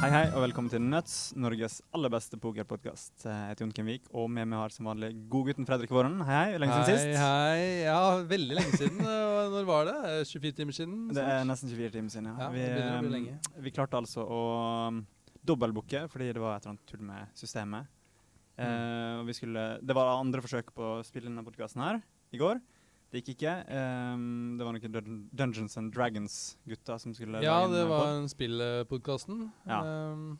Hei, hei, og velkommen til Nuts, Norges aller beste pokerpodkast. Jeg heter Jon Kenvik, og med meg har som vanlig godgutten Fredrik Våren. Hei, hei. Lenge siden sist. Hei, hei. Ja, veldig lenge siden. Når var det? 24 timer siden? Det er nesten 24 timer siden, ja. Ja, vi, det å bli um, lenge. vi klarte altså å um, dobbeltbooke fordi det var et eller annet tull med systemet. Mm. Uh, og vi skulle, det var andre forsøk på å spille denne podkasten her i går. Det gikk ikke. Um, det var noen Dun Dungeons and Dragons-gutter som skulle Ja, det eh, var pod. en spillpodkasten. Ja. Um,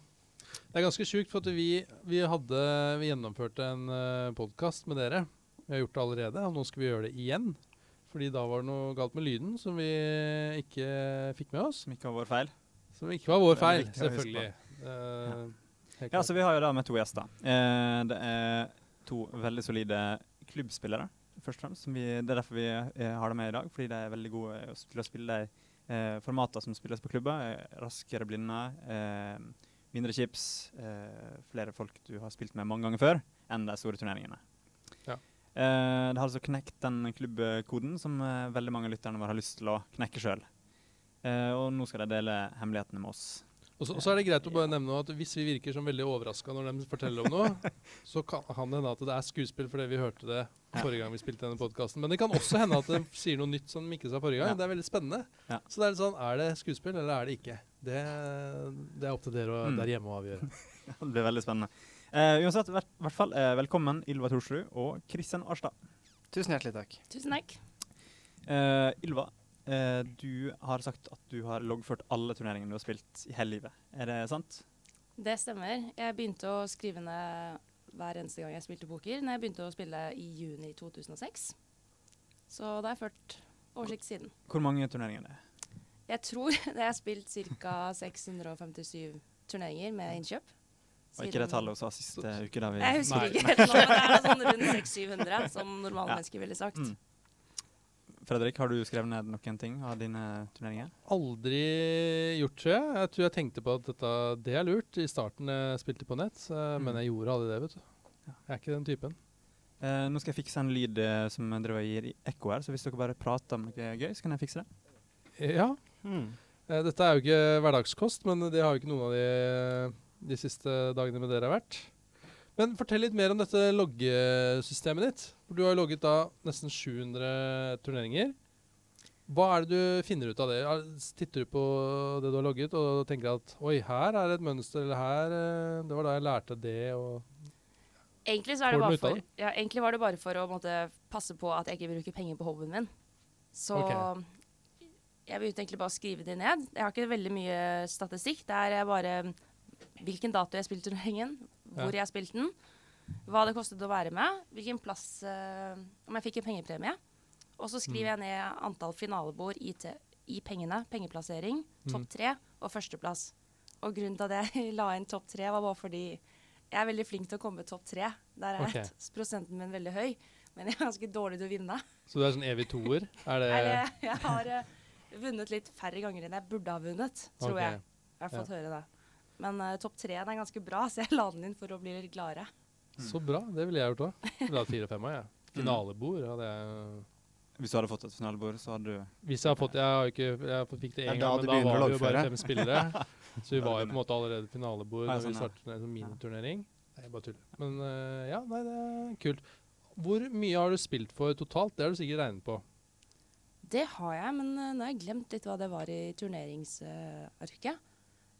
det er ganske sjukt, for at vi, vi, hadde, vi gjennomførte en uh, podkast med dere. Vi har gjort det allerede, og nå skal vi gjøre det igjen. Fordi da var det noe galt med lyden som vi ikke fikk med oss. Som ikke var vår feil. Som ikke var vår feil, selvfølgelig. Uh, ja. Ja, så vi har jo da med to gjester. Uh, det er to veldig solide klubbspillere, først og fremst. Som vi, det er derfor vi eh, har dem med i dag, fordi de er veldig gode til å spille de eh, formatene som spilles på klubber. Eh, raskere blinde, eh, mindre chips, eh, flere folk du har spilt med mange ganger før enn de store turneringene. Ja. Eh, det har altså knekt den klubbkoden som eh, veldig mange av lytterne våre har lyst til å knekke sjøl. Eh, og nå skal de dele hemmelighetene med oss. Og så, og så er det greit å bare nevne at hvis vi virker som veldig overraska når de forteller om noe, så kan han hende at det er skuespill fordi vi hørte det forrige gang vi spilte denne podkasten. Men det kan også hende at de sier noe nytt som de ikke sa forrige gang. Ja. Det er veldig spennende. Ja. Så det er litt sånn, er det skuespill eller er det ikke? Det, det er opp til dere å- Mm. der hjemme å avgjøre. Det blir veldig spennende. Uh, uansett, i hvert- hvert fall uh, velkommen Ylva Thorsrud og Kristian Arstad. Tusen hjertelig takk. Tusen takk. Uh, Ylva, eh, du har sagt at du har loggført alle turneringene du har spilt i hele livet. Er det sant? Det stemmer. Jeg begynte å skrive ned hver eneste gang jeg spilte poker, når jeg begynte å spille i juni 2006. Så da har jeg ført oversikt siden. Hvor mange turneringer er det? Jeg tror jeg har spilt ca. 657 turneringer med innkjøp. Og ikke det tallet hun sa siste uke? da vi... Jeg husker Nei. ikke helt nå, men det er sånn rundt 600-700, som normale Ja. mennesker ville sagt. Mm. Fredrik, har du skrevet ned noen ting av dine turneringer? Aldri gjort, tror jeg. Jeg tror jeg tenkte på at dette, det er lurt i starten jeg spilte på nett, Mm. men jeg gjorde aldri det, vet du. Jeg er ikke den typen. Eh, nå skal jeg fikse en lyd eh, som driver gir i ekko her, så hvis dere bare prater om noe gøy, så kan jeg fikse det. Ja, Eh, Dette er jo ikke hverdagskost, men det har jo ikke noen av de de siste dagene med dere har vært. Men fortell litt mer om dette loggesystemet ditt. For du har logget da nesten 700 turneringer. Hva er det du finner ut av det? Er- Titter du på det du har logget og tenker at oi, her er det et mønster, eller her eh, Det var da jeg lærte det, og Egentlig, så det for, ja, egentlig var det bare for å måtte, passe på at jeg ikke bruker penger på hobbyen min. Så okay. jeg begynte egentlig bare å skrive det ned. Jeg har ikke veldig mye statistikk. Det er bare hvilken dato jeg spilte turneringen, hvor jeg spilte den, hva det kostet å være med, hvilken plass uh, Om jeg fikk en pengepremie. Og så skriver jeg ned antall finalebord i, i pengene, pengeplassering, topp tre og førsteplass. Og grunnen til at jeg la inn topp tre, var bare fordi jeg er veldig flink til å komme topp tre. Der er okay. prosenten min veldig høy, men jeg er ganske dårlig til å vinne. Så du er sånn evig toer? Er det, Nei, jeg har uh, vunnet litt færre ganger enn jeg burde ha vunnet, tror okay. jeg. Jeg har fått høre det. Men uh, topp tre er ganske bra, så jeg la den inn for å bli litt gladere. Så bra. Det ville jeg gjort òg. Ville hatt fire og fem av, jeg. Finalebord hadde jeg Hvis du hadde fått et finalebord, så hadde du Hvis jeg har fått Jeg har ikke Jeg fikk det Det én ja, gang, men da var vi jo bare fem spillere. Så vi var jo på en måte allerede finalebord da vi sånn, startet en sånn miniturnering. Nei, jeg bare tuller. Men eh, ja, nei, det er kult. Hvor mye har du spilt for totalt? Det har du sikkert regnet på. Det har jeg, men eh, nå har jeg glemt litt hva det var i turneringsarket. Eh,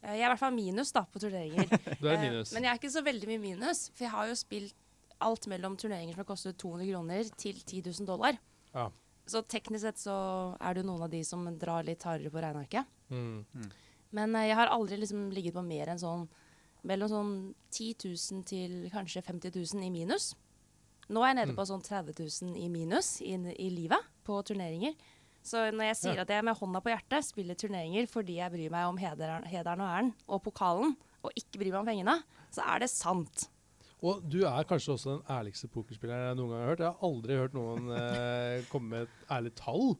jeg er i hvert fall minus da, på turneringer. Du er Eh, minus. Men jeg er ikke så veldig mye minus, for jeg har jo spilt alt mellom turneringer som har kostet 200 kroner til 10 000 dollar. Ja. Så teknisk sett så er det jo noen av de som drar litt hardere på regnearket. Mm. Men eh, jeg har aldri liksom ligget på mer enn sånn mellom sånn 10 000 til kanskje 50 000 i minus. Nå er jeg nede Mm. på sånn 30 000 i minus i, i livet på turneringer. Så når jeg sier Ja. at jeg med hånda på hjertet spiller turneringer fordi jeg bryr meg om hederen, hederen og æren og pokalen, og ikke bryr meg om pengene, så er det sant. Og du er kanskje også den ærligste pokerspilleren jeg noen gang har hørt. Jeg har aldri hørt noen eh, komme med et ærlig tall.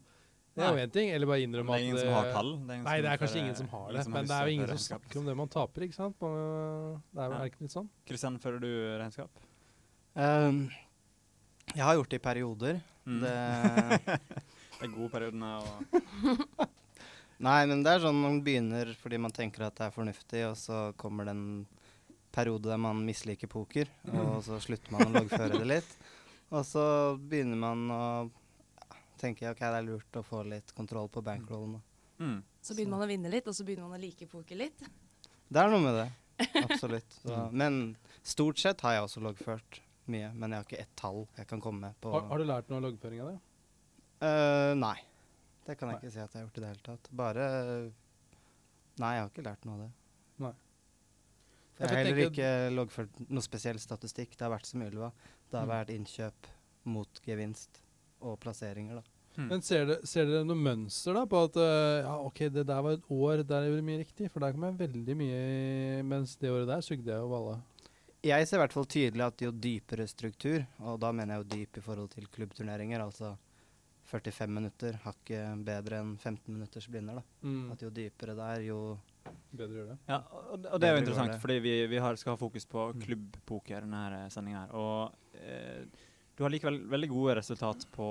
Det er jo én ting. Eller bare Det innrømme er at ingen som har tall. Det er Nei, det er kanskje ingen som har det. ingen Men det er jo ingen som snakker om det man taper, ikke sant? Det er jo Ja. er ikke litt sånn? Kristian, fører du regnskap? Um, jeg har gjort det i perioder. Mm. Det, De gode periodene og Nei, men det er sånn man begynner fordi man tenker at det er fornuftig, og så kommer det en periode der man misliker poker, og så slutter man å loggføre det litt. Og så begynner man å ja, tenke ok, det er lurt å få litt kontroll på bankrollen. Mm. Så begynner man å vinne litt, og så begynner man å like poker litt. Det er noe med det. Absolutt. Så, men stort sett har jeg også loggført mye, men jeg har ikke ett tall jeg kan komme med på Har, har du lært noe av loggføring av det? Eh, nei. Det kan jeg Nei. ikke si at jeg har gjort i det hele tatt. Bare Nei, jeg har ikke lært noe av det. Nei. For jeg har heller ikke loggført noe spesiell statistikk. Det har vært som Ylva. Det har Mm. vært innkjøp mot gevinst og plasseringer, da. Mm. Men ser dere, ser dere noe mønster da på at uh, ja, ok, det der var et år der jeg gjorde mye riktig? For der kom jeg veldig mye Mens det året der sugde jeg jo balle. Jeg ser i hvert fall tydelig at jo dypere struktur, og da mener jeg jo dyp i forhold til klubbturneringer, altså 45 minutter, hakket bedre enn 15 minutters blinder, da. Mm. At jo dypere det er, jo Bedre gjør det. Ja, og, og det er jo interessant, fordi vi, vi har, skal ha fokus på Mm. klubbpoker denne sendinga her. Og eh, du har likevel veldig gode resultat på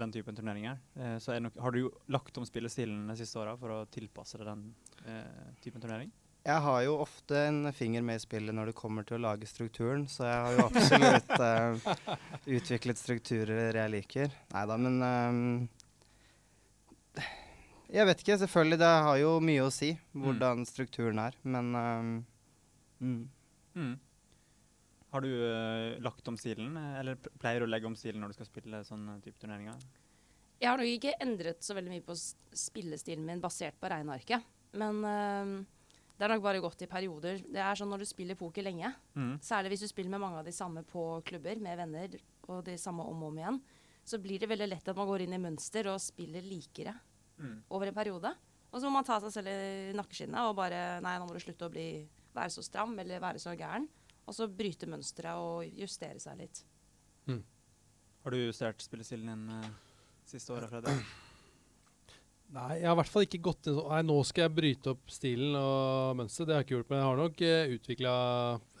den typen turneringer. Eh, så er nok, har du jo lagt om spillestilen de siste åra for å tilpasse deg den eh, typen turnering? Jeg har jo ofte en finger med i spillet når det kommer til å lage strukturen, så jeg har jo absolutt uh, utviklet strukturer jeg liker. Nei da, men um, Jeg vet ikke. Selvfølgelig, det har jo mye å si hvordan strukturen er, men um, mm. Mm. Har du uh, lagt om stilen, eller pleier du å legge om stilen når du skal spille sånne type turneringer? Jeg har nok ikke endret så veldig mye på spillestilen min basert på regnearket. Men øhm, det er nok bare gått i perioder. Det er sånn når du spiller poker lenge, Mm. særlig hvis du spiller med mange av de samme på klubber, med venner, og de samme om og om igjen, så blir det veldig lett at man går inn i mønster og spiller likere Mm. over en periode. Og så må man ta seg selv i nakkeskinnet og bare Nei, nå må du slutte å bli, være så stram eller være så gæren. Og så bryte mønsteret og justere seg litt. Har du justert spillestilen din uh, siste året, Fredrik? Nei, jeg har i hvert fall ikke gått inn sånn Nei, nå skal jeg bryte opp stilen og mønsteret. Det har jeg ikke gjort. Men jeg har nok uh, utvikla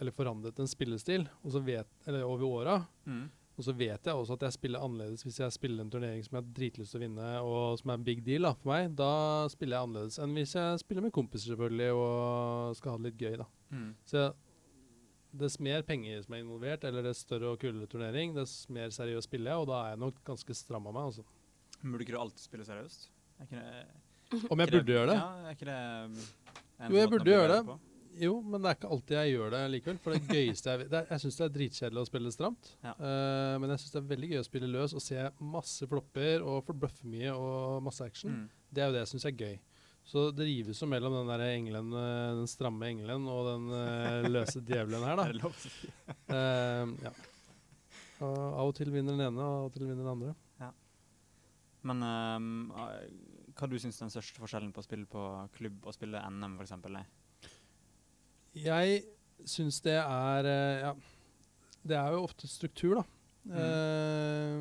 eller forandret en spillestil og så vet, eller over åra. Mm. Og så vet jeg også at jeg spiller annerledes hvis jeg spiller en turnering som jeg har dritlyst til å vinne, og som er en big deal da, for meg. Da spiller jeg annerledes enn hvis jeg spiller med kompiser selvfølgelig og skal ha det litt gøy. da. Mm. Så dess mer penger som er involvert, eller dess større og kulere turnering, dess mer seriøst spiller jeg, og da er jeg nok ganske stram av meg. altså. Burde ikke du alltid spille seriøst? Om jeg burde gjøre det? Ja, er ikke det um, Jo, jeg burde gjøre det. på? Jo, men det er ikke alltid jeg gjør det likevel. For det gøyeste Jeg, det er, jeg syns det er dritkjedelig å spille stramt. Ja. Uh, men jeg syns det er veldig gøy å spille løs og se masse flopper og forbløffe mye og masse action. Mm. Det er jo det jeg syns er gøy. Så det rives jo mellom den der engelen, eh, den stramme engelen og den uh, løse djevelen her, da. Eh, ja. Og av og til vinner den ene, og av og til vinner den andre. Men eh, hva du syns den største forskjellen på å spille på klubb og spille NM, eksempel, er? Jeg syns det er eh, Ja, det er jo ofte struktur, da. Eh,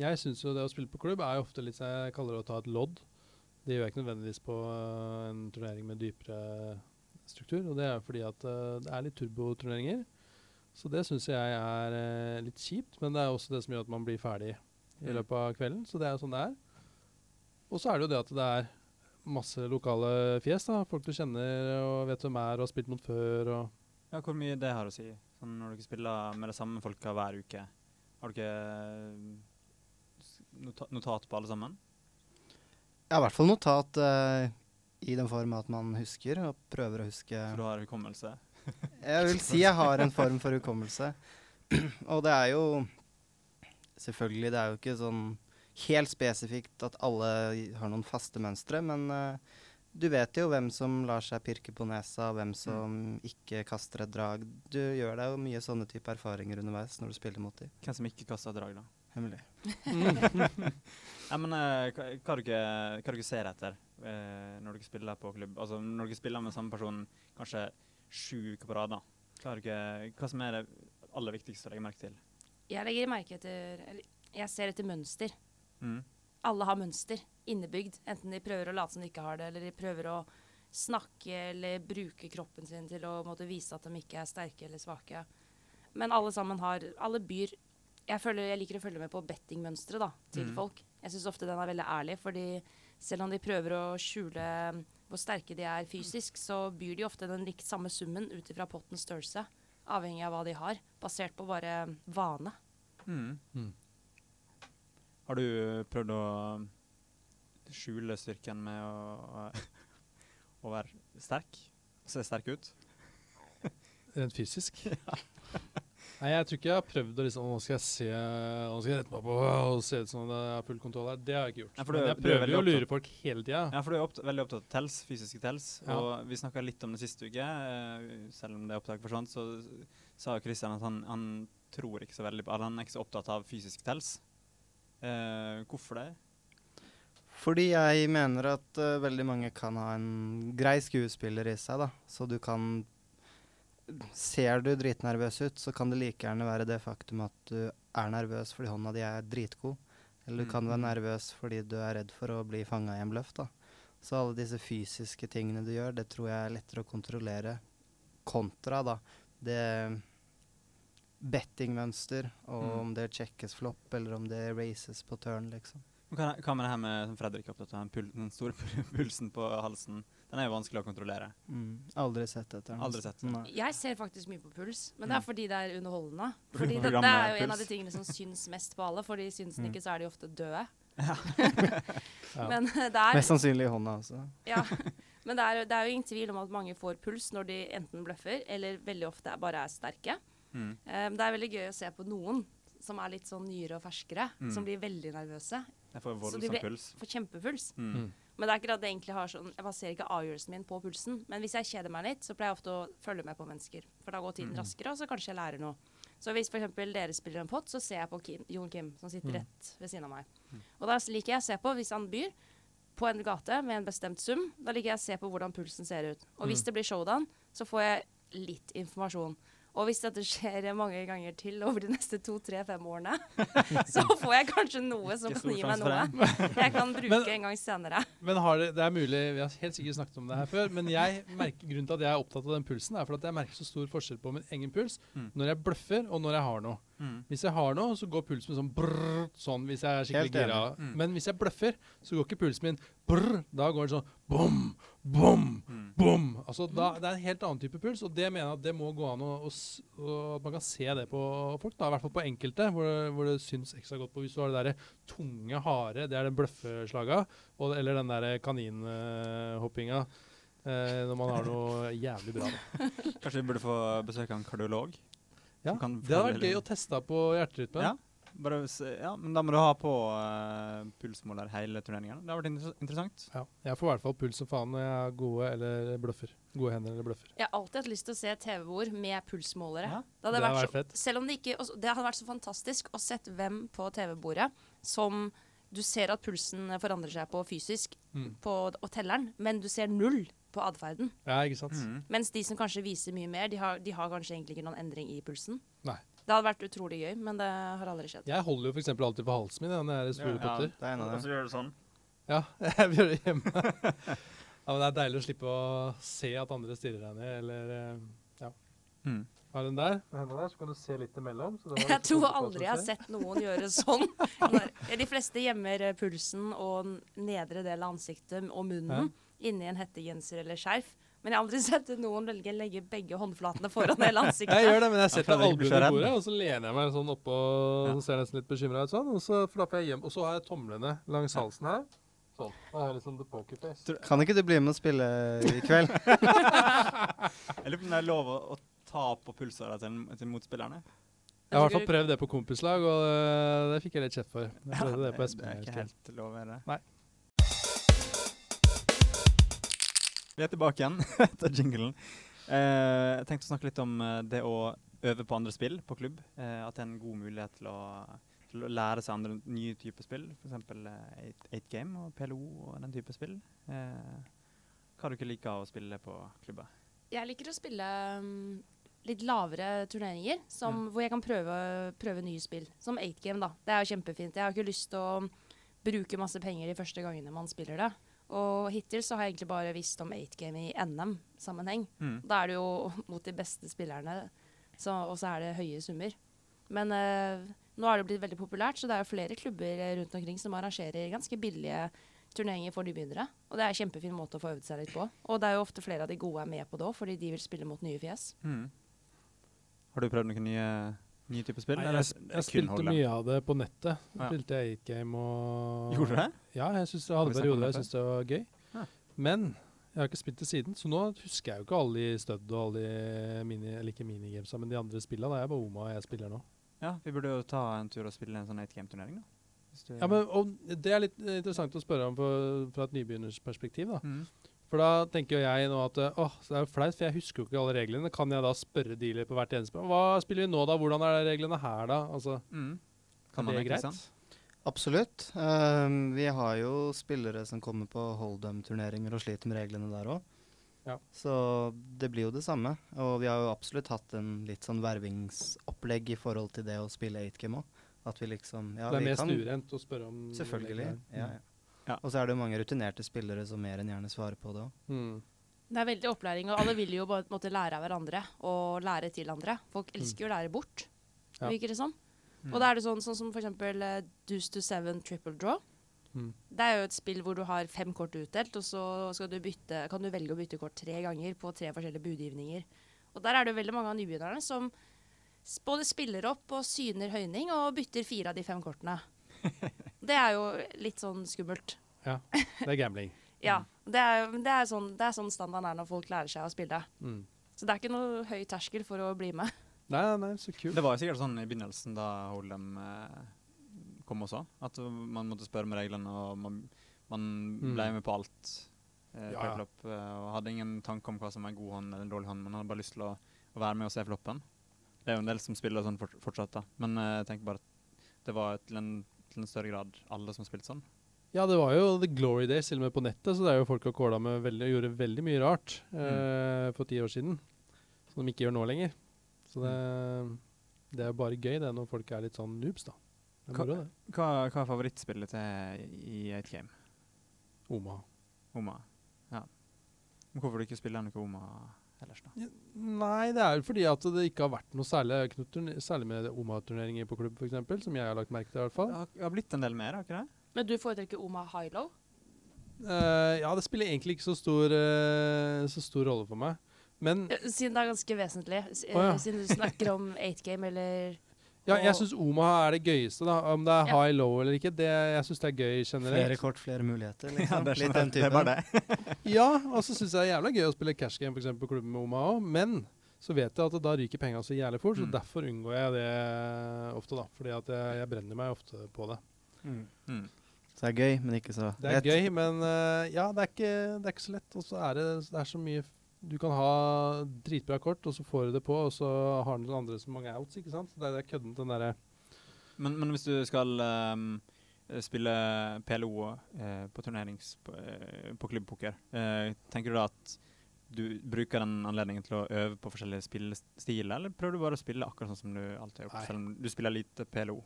jeg syns jo det å spille på klubb er jo ofte litt som jeg kaller det å ta et lodd. Det gjør jeg ikke nødvendigvis på en turnering med dypere struktur. Og det er fordi at det er litt turboturneringer. Så det syns jeg er litt kjipt, men det er også det som gjør at man blir ferdig i Mm. løpet av kvelden. Så det er jo sånn det er. Og så er det jo det at det er masse lokale fjes. da, Folk du kjenner og vet hvem er og har spilt mot før. og Ja, Hvor mye det har å si? Sånn når dere spiller med de samme folka hver uke. Har dere eh, notat på alle sammen? Har i hvert fall notat uh, i den form at man husker, og prøver å huske Så du har hukommelse? Jeg vil si jeg har en form for hukommelse. Og det er jo Selvfølgelig, det er jo ikke sånn helt spesifikt at alle har noen faste mønstre, men uh, du vet jo hvem som lar seg pirke på nesa, hvem som ikke kaster et drag. Du gjør deg jo mye sånne type erfaringer underveis når du spiller mot dem. Hvem som ikke kaster drag, da? Hemmelig. Ja, men eh, hva, hva, dere, hva dere ser etter uh, når dere spiller på klubb? Altså Når dere spiller med samme person kanskje sju uker på rad, da. Hva, dere, hva som er det aller viktigste å legge merke til? Jeg legger merke etter Eller jeg ser etter mønster. Mm. Alle har mønster innebygd. Enten de prøver å late som de ikke har det, eller de prøver å snakke eller bruke kroppen sin til å måtte vise at de ikke er sterke eller svake. Men alle sammen har Alle byr Jeg føler jeg liker å følge med på bettingmønsteret da, til mm. folk. Jeg syns ofte den er veldig ærlig, fordi selv om de prøver å skjule hvor sterke de er fysisk, så byr de ofte den likt samme summen ut ifra pottens størrelse. Avhengig av hva de har, basert på bare vane. Mm. Mm. Har du prøvd å skjule styrken med å, å være sterk? Se sterk ut? Rent fysisk? Nei, jeg tror ikke jeg har prøvd å liksom Nå skal jeg se Nå skal jeg rette meg på og se ut som jeg har full kontroll her. Det har jeg ikke gjort. Ja, du, Men jeg er prøver jo å lure folk hele tida. Ja, for du er opptatt, veldig opptatt av tels, fysiske tels. Ja. Og vi snakka litt om det siste uke. eh, selv om det opptaket forsvant, så sa Kristian at han, han tror ikke så veldig på Han er ikke så opptatt av fysisk tels. Eh, hvorfor det? Fordi jeg mener at uh, veldig mange kan ha en grei skuespiller i seg, da. Så du kan Ser du dritnervøs ut, så kan det like gjerne være det faktum at du er nervøs fordi hånda di er dritgod. Eller du kan være Mm. nervøs fordi du er redd for å bli fanga i en bløff, da. Så alle disse fysiske tingene du gjør, det tror jeg er lettere å kontrollere kontra, da. Det bettingmønster, og Mm. om det sjekkes flopp, eller om det races på turn, liksom. Hva, med det her med som Fredrik er opptatt av, den, den store pulsen på halsen? Den er jo vanskelig å kontrollere. Mm. Aldri sett etter den. Aldri altså. sett den. Nei. Jeg ser faktisk mye på puls, men det er Mm. fordi det er underholdende. Fordi det, det er jo en av de tingene som syns mest på alle, for de syns den Mm. ikke, så er de ofte døde. Ja. Men det er Mest sannsynlig i hånda også. Ja. Men det er, det er jo ingen tvil om at mange får puls når de enten bløffer, eller veldig ofte bare er sterke. Mm. Um, det er veldig gøy å se på noen som er litt sånn nyere og ferskere, Mm. som blir veldig nervøse. Jeg får Så de blir- puls. Får kjempepuls. Mm. Mm. Men det er ikke at det egentlig har sånn Jeg baserer ikke avgjørelsen min på pulsen. Men hvis jeg kjeder meg litt, så pleier jeg ofte å følge med på mennesker. For da går tiden Mm. raskere, og så kanskje jeg lærer noe. Så hvis f.eks. dere spiller en pott, så ser jeg på Kim, Jon Kim, som sitter Mm. rett ved siden av meg. Og da liker jeg å se på, hvis han byr på en gate med en bestemt sum, da liker jeg å se på hvordan pulsen ser ut. Og hvis Mm. det blir showdown, så får jeg litt informasjon. Og hvis dette skjer mange ganger til over de neste to, tre, fem årene, så får jeg kanskje noe som kan gi meg noe jeg kan bruke Men- en gang senere. Men har det, det er mulig, vi har helt sikkert snakket om det her før, men jeg merker, grunnen til at jeg er opptatt av den pulsen, er for at jeg merker så stor forskjell på min egen puls Mm. når jeg bløffer og når jeg har noe. Mm. Hvis jeg har noe, så går pulsen min sånn brrr, sånn hvis jeg er skikkelig gira. Mm. Men hvis jeg bløffer, så går ikke pulsen min brrr. Da går det sånn bom, bom, Mm. bom. Altså da, Det er en helt annen type puls, og det mener jeg at det må gå an å, å, å at man kan se det på folk. da, I hvert fall på enkelte, hvor det, hvor det syns ekstra godt på. Hvis du har det derre tunge, harde, det er den bløffeslaga, og, eller den derre kaninhoppinga. Eh, når man har noe jævlig bra. Da. Kanskje vi burde få besøk av en kardiolog? Ja, kan det hadde vært gøy å teste på hjerterytmen. Ja. Bare ja, men da må du ha på uh, pulsmåler hele turneringen. Det har vært inter interessant. Ja, jeg får i hvert fall puls som faen når jeg har gode eller bløffer. Gode hender eller bløffer. Jeg har alltid hatt lyst til å se TV-bord med pulsmålere. Ja, det, hadde det vært vært så. Selv om det ikke Det hadde vært så fantastisk å sett hvem på TV-bordet som du ser at pulsen forandrer seg på fysisk Mm. på, og telleren, men du ser null på atferden. Ja, ikke sant? Mm. Mens de som kanskje viser mye mer, de har, de har kanskje egentlig ikke noen endring i pulsen. Nei. Det hadde vært utrolig gøy, men det har aldri skjedd. Jeg holder jo for eksempel alltid på halsen min når jeg spiller Ja, potter. Det er en av dem. gjør du sånn. Ja, jeg gjør det hjemme. ja, men det er deilig å slippe å se at andre stirrer deg ned, eller Ja. Mm. Har den der, med hendene der, så kan du se litt imellom. så det Jeg tror aldri jeg har sett noen gjøre sånn. De fleste gjemmer eh, pulsen og nedre del av ansiktet og munnen inni en hettegenser eller skjerf. Men jeg har aldri sett noen velge å legge begge håndflatene foran hele ansiktet. Jeg gjør det, men jeg ser setter Fredrik albuene i bordet, og så lener jeg meg sånn oppå, Ja. så ser jeg nesten litt bekymra ut sånn, og så flapper jeg hjem. Og så har jeg tomlene langs halsen her. Sånn. Da er jeg liksom the poker face. Kan ikke du bli med og spille i kveld? Jeg lurer på om det er lov å, ta på pulsåra til, til motspillerne. Jeg har i hvert fall prøvd det på kompislag, og øh, det fikk jeg litt kjeft for. Jeg prøvde det på det er ikke helt lov, er det? Nei. Vi er tilbake igjen etter jinglen. Eh, jeg tenkte å snakke litt om eh, det å øve på andre spill på klubb. Eh, at det er en god mulighet til å, til å lære seg andre nye typer spill. F.eks. Uh, 8 Game og PLO og den type spill. Eh, hva du ikke liker å spille på klubber? Jeg liker å spille um, litt lavere turneringer, som, hvor jeg kan prøve, prøve nye spill. Som 8-game, da. Det er jo kjempefint. Jeg har ikke lyst til å bruke masse penger de første gangene man spiller det. Og hittil så har jeg egentlig bare visst om 8-game i NM-sammenheng. Mm. Da er det jo mot de beste spillerne, så, og så er det høye summer. Men eh, nå er det blitt veldig populært, så det er jo flere klubber rundt omkring som arrangerer ganske billige turneringer for nybegynnere. Og det er en kjempefin måte å få øvd seg litt på. Og det er jo ofte flere av de gode er med på det òg, fordi de vil spille mot nye fjes. Mm. Har du prøvd noen nye, nye type spill? Nei, jeg, jeg, jeg spilte mye av det på nettet. Ja. Spilte jeg 8-game og Gjorde du det? Ja, jeg, synes jeg hadde perioder jeg syntes det var gøy. Ah. Men jeg har ikke spilt det siden, så nå husker jeg jo ikke alle de stødd og alle de mini, eller ikke minigamesa, men de andre spillene. Det er bare Oma og jeg spiller nå. Ja, vi burde jo ta en tur og spille en sånn 8-game-turnering, da. Ja, men og Det er litt interessant å spørre om for, fra et nybegynnersperspektiv. da. Mm. For da tenker jo jeg nå at eh, åh, så det er jo flaut, for jeg husker jo ikke alle reglene. Kan jeg da spørre dealer på hvert eneste Hva spiller vi nå, da? Hvordan er de reglene her, da? Altså, Mm. Kan er man det greit? sånn? Absolutt. Um, vi har jo spillere som kommer på Hold'em-turneringer og sliter med reglene der òg. Ja. Så det blir jo det samme. Og vi har jo absolutt hatt en litt sånn vervingsopplegg i forhold til det å spille 8game òg. At vi liksom Ja, det er vi mer kan å spørre om Selvfølgelig. reglene. Ja, ja. Ja. Og så er det jo mange rutinerte spillere som mer enn gjerne svarer på det òg. Mm. Det er veldig opplæring, og alle vil jo på en måte lære av hverandre og lære til andre. Folk elsker jo å lære bort, Ja. virker det som. Mm. Og da er det sånn, sånn som for eksempel uh, Deuce to Seven Triple Draw. Mm. Det er jo et spill hvor du har fem kort utdelt, og så skal du bytte, kan du velge å bytte kort tre ganger på tre forskjellige budgivninger. Og der er det jo veldig mange av nybegynnerne som både spiller opp og syner høyning og bytter fire av de fem kortene. Det er jo litt sånn skummelt. Det er gambling. Ja. Det er, det er, sånn, det er sånn standarden er når folk lærer seg å spille. Mm. Så det er ikke noe høy terskel for å bli med. Nei, nei, så kult. Det var jo sikkert sånn i begynnelsen da Holem eh, kom også, at man måtte spørre med reglene, og man, man Mm. ble med på alt. Eh, Ja, ja. eh, og hadde ingen tanke om hva som er en god hånd eller en dårlig hånd. Man hadde bare lyst til å, å være med og se floppen. Det er jo en del som spiller sånn fortsatt, da. Men eh, jeg tenker bare at det var til en, til en større grad alle som spilte sånn. Ja, det var jo The Glory Days til og med på nettet, så det er jo folk har kåla med veldig, og gjorde veldig mye rart eh, for ti år siden. Som de ikke gjør nå lenger. Så det, det er jo bare gøy det når folk er litt sånn noobs, da. Hva-. Hva, hva er favorittspillet til i 8 Game? Oma. Oma? Ja. Men hvorfor du ikke spiller noe Oma ellers, da? Nei, det er jo fordi at det ikke har vært noe særlig, særlig med Oma-turneringer på klubb, f.eks., som jeg har lagt merke til, i hvert Det fall. har, det har blitt en del mer, har ikke det? Men du foretrekker Oma High-Low? Uh, ja, det spiller egentlig ikke så stor, uh, så stor rolle for meg. Men Eh, Siden det er ganske vesentlig. S- eh, ja. Siden du snakker om 8-game eller ja, jeg syns Oma er det gøyeste, da. Om det er Ja. high low eller ikke, det, jeg syns det er gøy generelt. Flere kort, flere muligheter. Ja, Liksom. det, Litt den det er typen. det. Ja, og så syns jeg det er jævla gøy å spille cash game for eksempel, på klubben med Oma òg, men så vet jeg at da ryker penga så jævlig fort, så Mm. derfor unngår jeg det ofte, da. Fordi at jeg, jeg brenner meg ofte på det. Mm. Så det er gøy, men ikke så lett. Det er gøy, men uh, ja, det er ikke, det er ikke så lett. Og så er det, det er så mye Du kan ha dritbra kort, og så får du det på, og så har den andre så mange outs, ikke sant. Er, det er kødden den derre Men, men hvis du skal um, spille PLO uh, på turnerings på, uh, på klubbpoker, uh, tenker du da at du bruker den anledningen til å øve på forskjellige spillestiler, eller prøver du bare å spille akkurat sånn som du alltid har gjort, Nei. selv om du spiller lite PLO?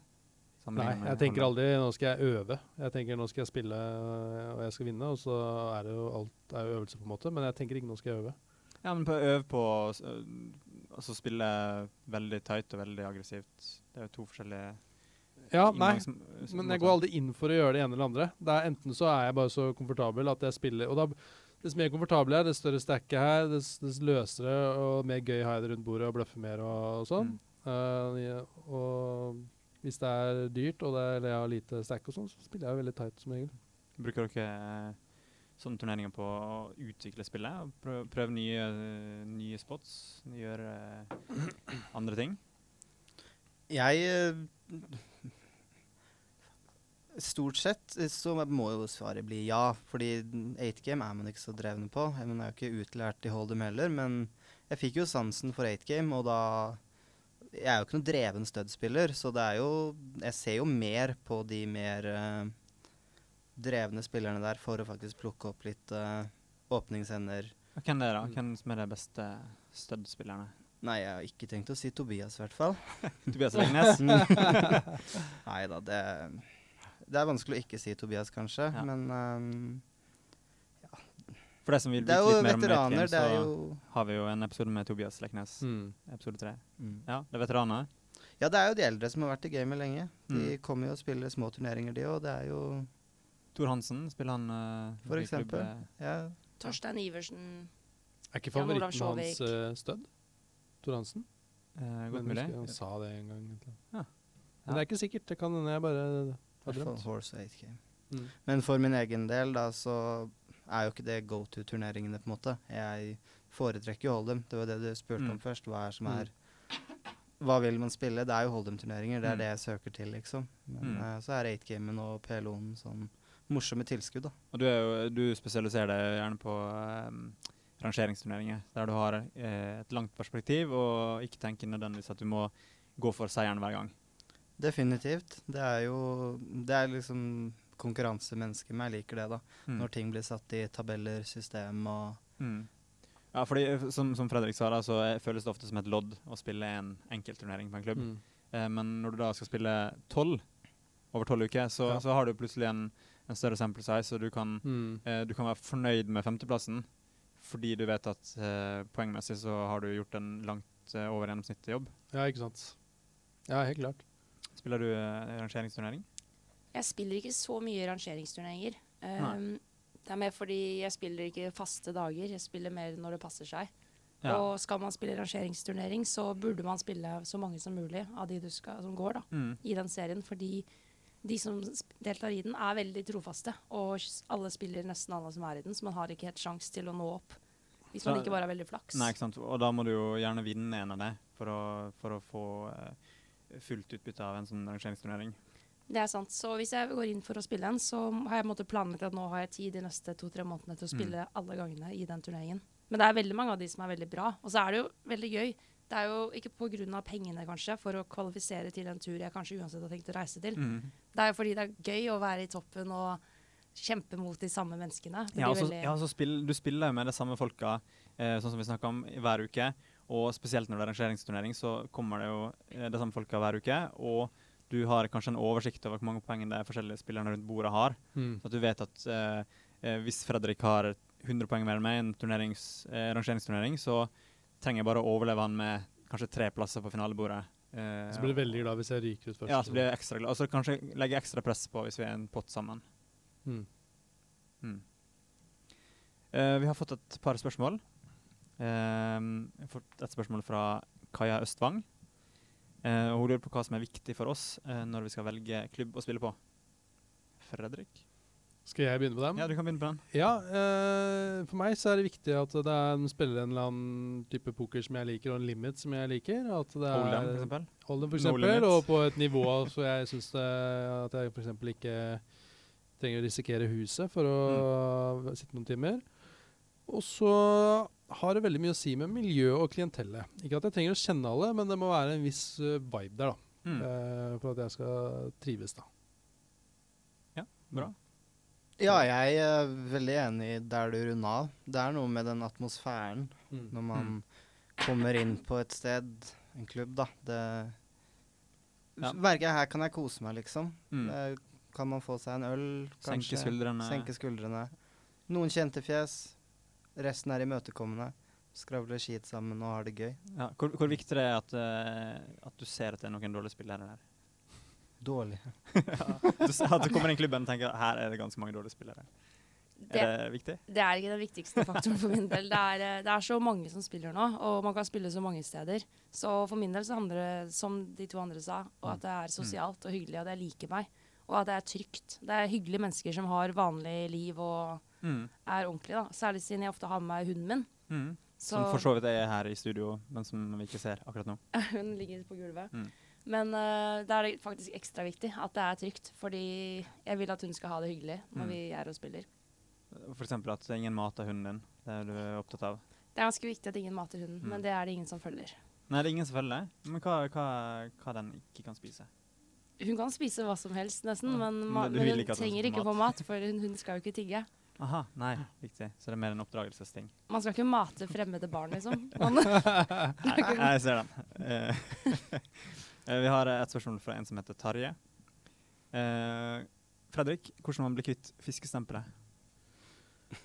Nei, jeg tenker aldri 'nå skal jeg øve'. Jeg tenker 'nå skal jeg spille og jeg skal vinne', og så er det jo alt er jo øvelse, på en måte. Men jeg tenker ikke 'nå skal jeg øve'. Ja, men på øve på altså spille veldig tight og veldig aggressivt. Det er jo to forskjellige Ja, nei. inngangs- Men jeg går aldri inn for å gjøre det ene eller andre. Det er Enten så er jeg bare så komfortabel at jeg spiller Og da, dess mer komfortabel jeg er, dess større stack jeg har, dess, dess løsere og mer gøy har jeg det rundt bordet og bløffer mer og, og sånn. Mm. Uh, ja, og hvis det er dyrt og det er, eller jeg har lite stack og sånn, så spiller jeg jo veldig tight som regel. Bruker dere eh, sånne turneringer på å utvikle spillet? og Prøve, prøv nye, nye spots? Gjøre uh, andre ting? Jeg eh, Stort sett eh, så må jo svaret bli ja, fordi 8game er man ikke så drevne på. Man er jo ikke utlært i Hold'em heller, men jeg fikk jo sansen for 8game, og da Jeg er jo ikke noen dreven stud-spiller, så det er jo Jeg ser jo mer på de mer eh, drevne spillerne der for å faktisk plukke opp litt uh, åpningshender. Og Hvem det er da? Hvem som er de beste stud-spillerne? Nei, jeg har ikke tenkt å si Tobias, i hvert fall. Tobias Legnes? Nei da, det Det er vanskelig å ikke si Tobias, kanskje, Ja. men ja. For deg som vil vite litt mer om veteraner, det er så jo har vi jo en episode med Tobias Leknes. Mm. Episode tre. mm. Ja, det er veteraner. Ja, det er jo de eldre som har vært i gamet lenge. De Mm. kommer jo og spiller små turneringer, de òg. Det er jo Tor Hansen, spiller han uh, For eksempel. eh, Ja. Torstein Iversen. Er ikke favoritten ja, hans uh, Stødd? Tor Hansen? eh, godt mulig. Han sa det en gang. Ja. Men det er ikke sikkert. Det kan hende jeg bare har drømt. Horse 8 game. Mm. Men for min egen del, da, så er jo ikke det go to-turneringene, på en måte. Jeg foretrekker jo Hold'em. Det var det du spurte Mm. om først. Hva er som Mm. er Hva vil man spille? Det er jo Hold'em-turneringer. Det er Mm. det jeg søker til, liksom. Men Mm. uh, så er 8-gamen og PLO-en sånn morsomme tilskudd, da. Og du, er jo, du spesialiserer deg gjerne på eh, rangeringsturneringer, der du har eh, et langt perspektiv og ikke tenker nødvendigvis at du må gå for seieren hver gang. Definitivt. Det er jo Det er liksom konkurransemennesket meg liker det, da. Mm. Når ting blir satt i tabeller, system og Mm. Ja, fordi eh, som, som Fredrik sa, da, så er- føles det ofte som et lodd å spille en enkeltturnering på en klubb. Mm. Eh, men når du da skal spille tolv over tolv uker, så, Ja. så har du plutselig en, en større sample size, og du kan, Mm. eh, du kan være fornøyd med femteplassen fordi du vet at eh, poengmessig så har du gjort en langt eh, over gjennomsnittet jobb. Ja, ikke sant. Ja, helt klart. Spiller du eh, rangeringsturnering? Jeg spiller ikke så mye rangeringsturneringer. Um, det er mer fordi jeg spiller ikke faste dager. Jeg spiller mer når det passer seg. Ja. Og skal man spille rangeringsturnering, så burde man spille så mange som mulig av de du skal, som går da, Mm. i den serien. Fordi de som deltar i den, er veldig trofaste. Og alle spiller nesten alle som er i den, så man har ikke helt sjans til å nå opp. Hvis man ikke bare har veldig flaks. Nei, ikke sant? Og da må du jo gjerne vinne en av dem for for å få uh, fullt utbytte av en sånn rangeringsturnering. Det er sant. Så hvis jeg går inn for å spille en, så har jeg en planlagt at nå har jeg tid de neste to-tre månedene til å Mm. spille alle gangene i den turneringen. Men det er veldig mange av de som er veldig bra. Og så er det jo veldig gøy. Det er jo ikke pga. pengene, kanskje, for å kvalifisere til en tur jeg kanskje uansett har tenkt å reise til. Mm. Det er jo fordi det er gøy å være i toppen og kjempe mot de samme menneskene. Ja, altså, veldig- ja, så spill, du spiller jo med de samme folka, eh, sånn som vi snakker om, hver uke. Og spesielt når det er rangeringsturnering, så kommer det jo eh, de samme folka hver uke. Og du har kanskje en oversikt over hvor mange poeng de forskjellige spillerne rundt bordet har. Mm. Så at du vet at eh, eh, hvis Fredrik har 100 poeng mer enn meg i en eh, rangeringsturnering, så trenger jeg bare å overleve han med kanskje tre plasser på finalebordet. Eh, Så blir du veldig glad hvis jeg ryker ut først. Ja, så blir jeg ekstra glad. Og så kanskje legge ekstra press på hvis vi er en pott sammen. Mm. Mm. Eh, vi har fått et par spørsmål. Ehm, jeg har fått et spørsmål fra Kaja Østvang. Eh, og hun lurer på hva som er viktig for oss eh, når vi skal velge klubb å spille på. Fredrik? Skal jeg begynne på dem? Ja, du kan begynne på den. Ja, eh, for meg så er det viktig at det er en spiller en eller annen type poker som jeg liker, og en limit som jeg liker. At det er Hold'em, for eksempel. Hold'em, for eksempel, no og på et nivå så jeg syns at jeg eksempel ikke trenger å risikere huset for å Mm. sitte noen timer. Og så har det veldig mye å si med miljø og klientellet. Ikke at jeg trenger å kjenne alle, men det må være en viss eh, vibe der, da. Mm. eh, for at jeg skal trives, da. Ja, Bra. Ja, jeg er veldig enig der du runda av. Det er noe med den atmosfæren Mm. når man kommer inn på et sted, en klubb, da. Det Ja. Jeg her kan jeg kose meg, liksom. Mm. Eh, kan man få seg en øl, Senke skuldrene. Senke skuldrene. Noen kjente fjes. Resten er imøtekommende. Skravler skit sammen og har det gøy. Ja, hvor, hvor viktig det er at, uh, at du ser at det er noen dårlige spillere der. Dårlig. Du at du kommer inn i klubben og tenker her er det ganske mange dårlige spillere. Det, Er det viktig? det er ikke den viktigste faktoren for min del. Det er, eh, det er så mange som spiller nå, og man kan spille så mange steder. Så for min del så handler det, som de to andre sa, og at det er sosialt og hyggelig, og at jeg liker meg. Og at det er trygt. Det er hyggelige mennesker som har vanlig liv og Mm. er ordentlige, da. Særlig siden jeg ofte har med meg hunden min. Mm. Så Som for så vidt er her i studio, men som vi ikke ser akkurat nå. hun ligger på gulvet. Mm. Men uh, da er det faktisk ekstra viktig at det er trygt, fordi jeg vil at hun skal ha det hyggelig når Mm. vi er og spiller. Eksempel at ingen mater hunden din. Det er du opptatt av. Det er ganske viktig at ingen mater hunden, Mm. men det er det ingen som følger. Nei, det er ingen som følger. Men hva, hva, hva den ikke kan spise? Hun kan spise hva som helst, nesten, Ja, men, men hun ikke trenger ikke få få mat, for hun, hun skal jo ikke tigge. Aha, nei, riktig. Så det er mer en oppdragelsesting. Man skal ikke mate fremmede barn, liksom. Man, Nei, jeg ser den. Eh, eh, vi har et spørsmål fra en som heter Tarje. Eh, Fredrik, hvordan man blir kvitt fiskestempelet?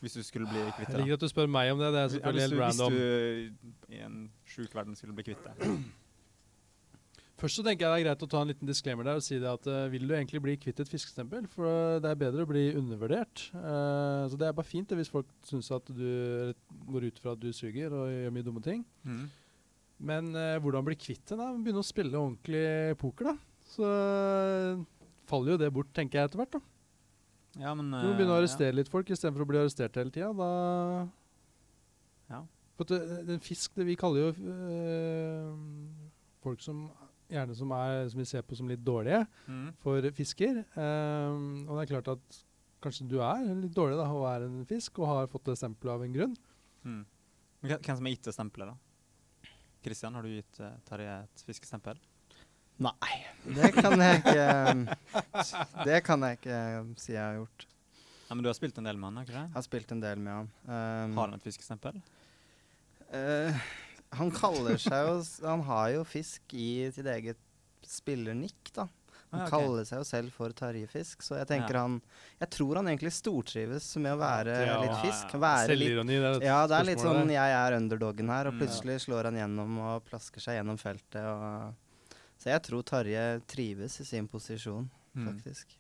Hvis du skulle bli kvitt Jeg liker at du spør meg om det. Det er selvfølgelig helt random. hvis du i en sjuk verden skulle bli kvitt det. Først så tenker jeg det er greit å ta en liten disclaimer der og si det at uh, vil du egentlig bli kvitt et fiskestempel? For uh, det er bedre å bli undervurdert. Uh, så det er bare fint det, hvis folk syns at du går ut fra at du suger og gjør mye dumme ting. Mm. Men hvordan bli kvitt det? Begynne å spille ordentlig poker, da. Så faller jo det bort, tenker jeg etter hvert. da. Ja, men, du må begynne å arrestere ja. litt folk istedenfor å bli arrestert hele tida. Da ja. For den en fisk det Vi kaller jo folk som gjerne som, er, som vi ser på som litt dårlige, mm. for fisker. Um, og det er klart at kanskje du er litt dårlig da, og er en fisk og har fått det stempelet av en grunn. Mm. Hvem som har gitt det stempelet, da? Kristian, har du gitt uh, Terje et fiskestempel? Nei, det kan jeg ikke Det kan jeg ikke si jeg har gjort. Ja, men du har spilt en del med han, ikke det? Jeg har spilt en del med han. Um, har han et fiskestempel? Uh, han kaller seg jo Han har jo fisk i sitt eget spillernikk, da. Han ah, okay. kaller seg jo selv for Tarjefisk, så jeg tenker ja. han Jeg tror han egentlig stortrives med å være ja, litt fisk. Være er Ja, det er litt sånn jeg er underdogen her, og mm. plutselig slår han gjennom og plasker seg gjennom feltet. Og, så jeg tror Tarje trives i sin posisjon, mm. faktisk.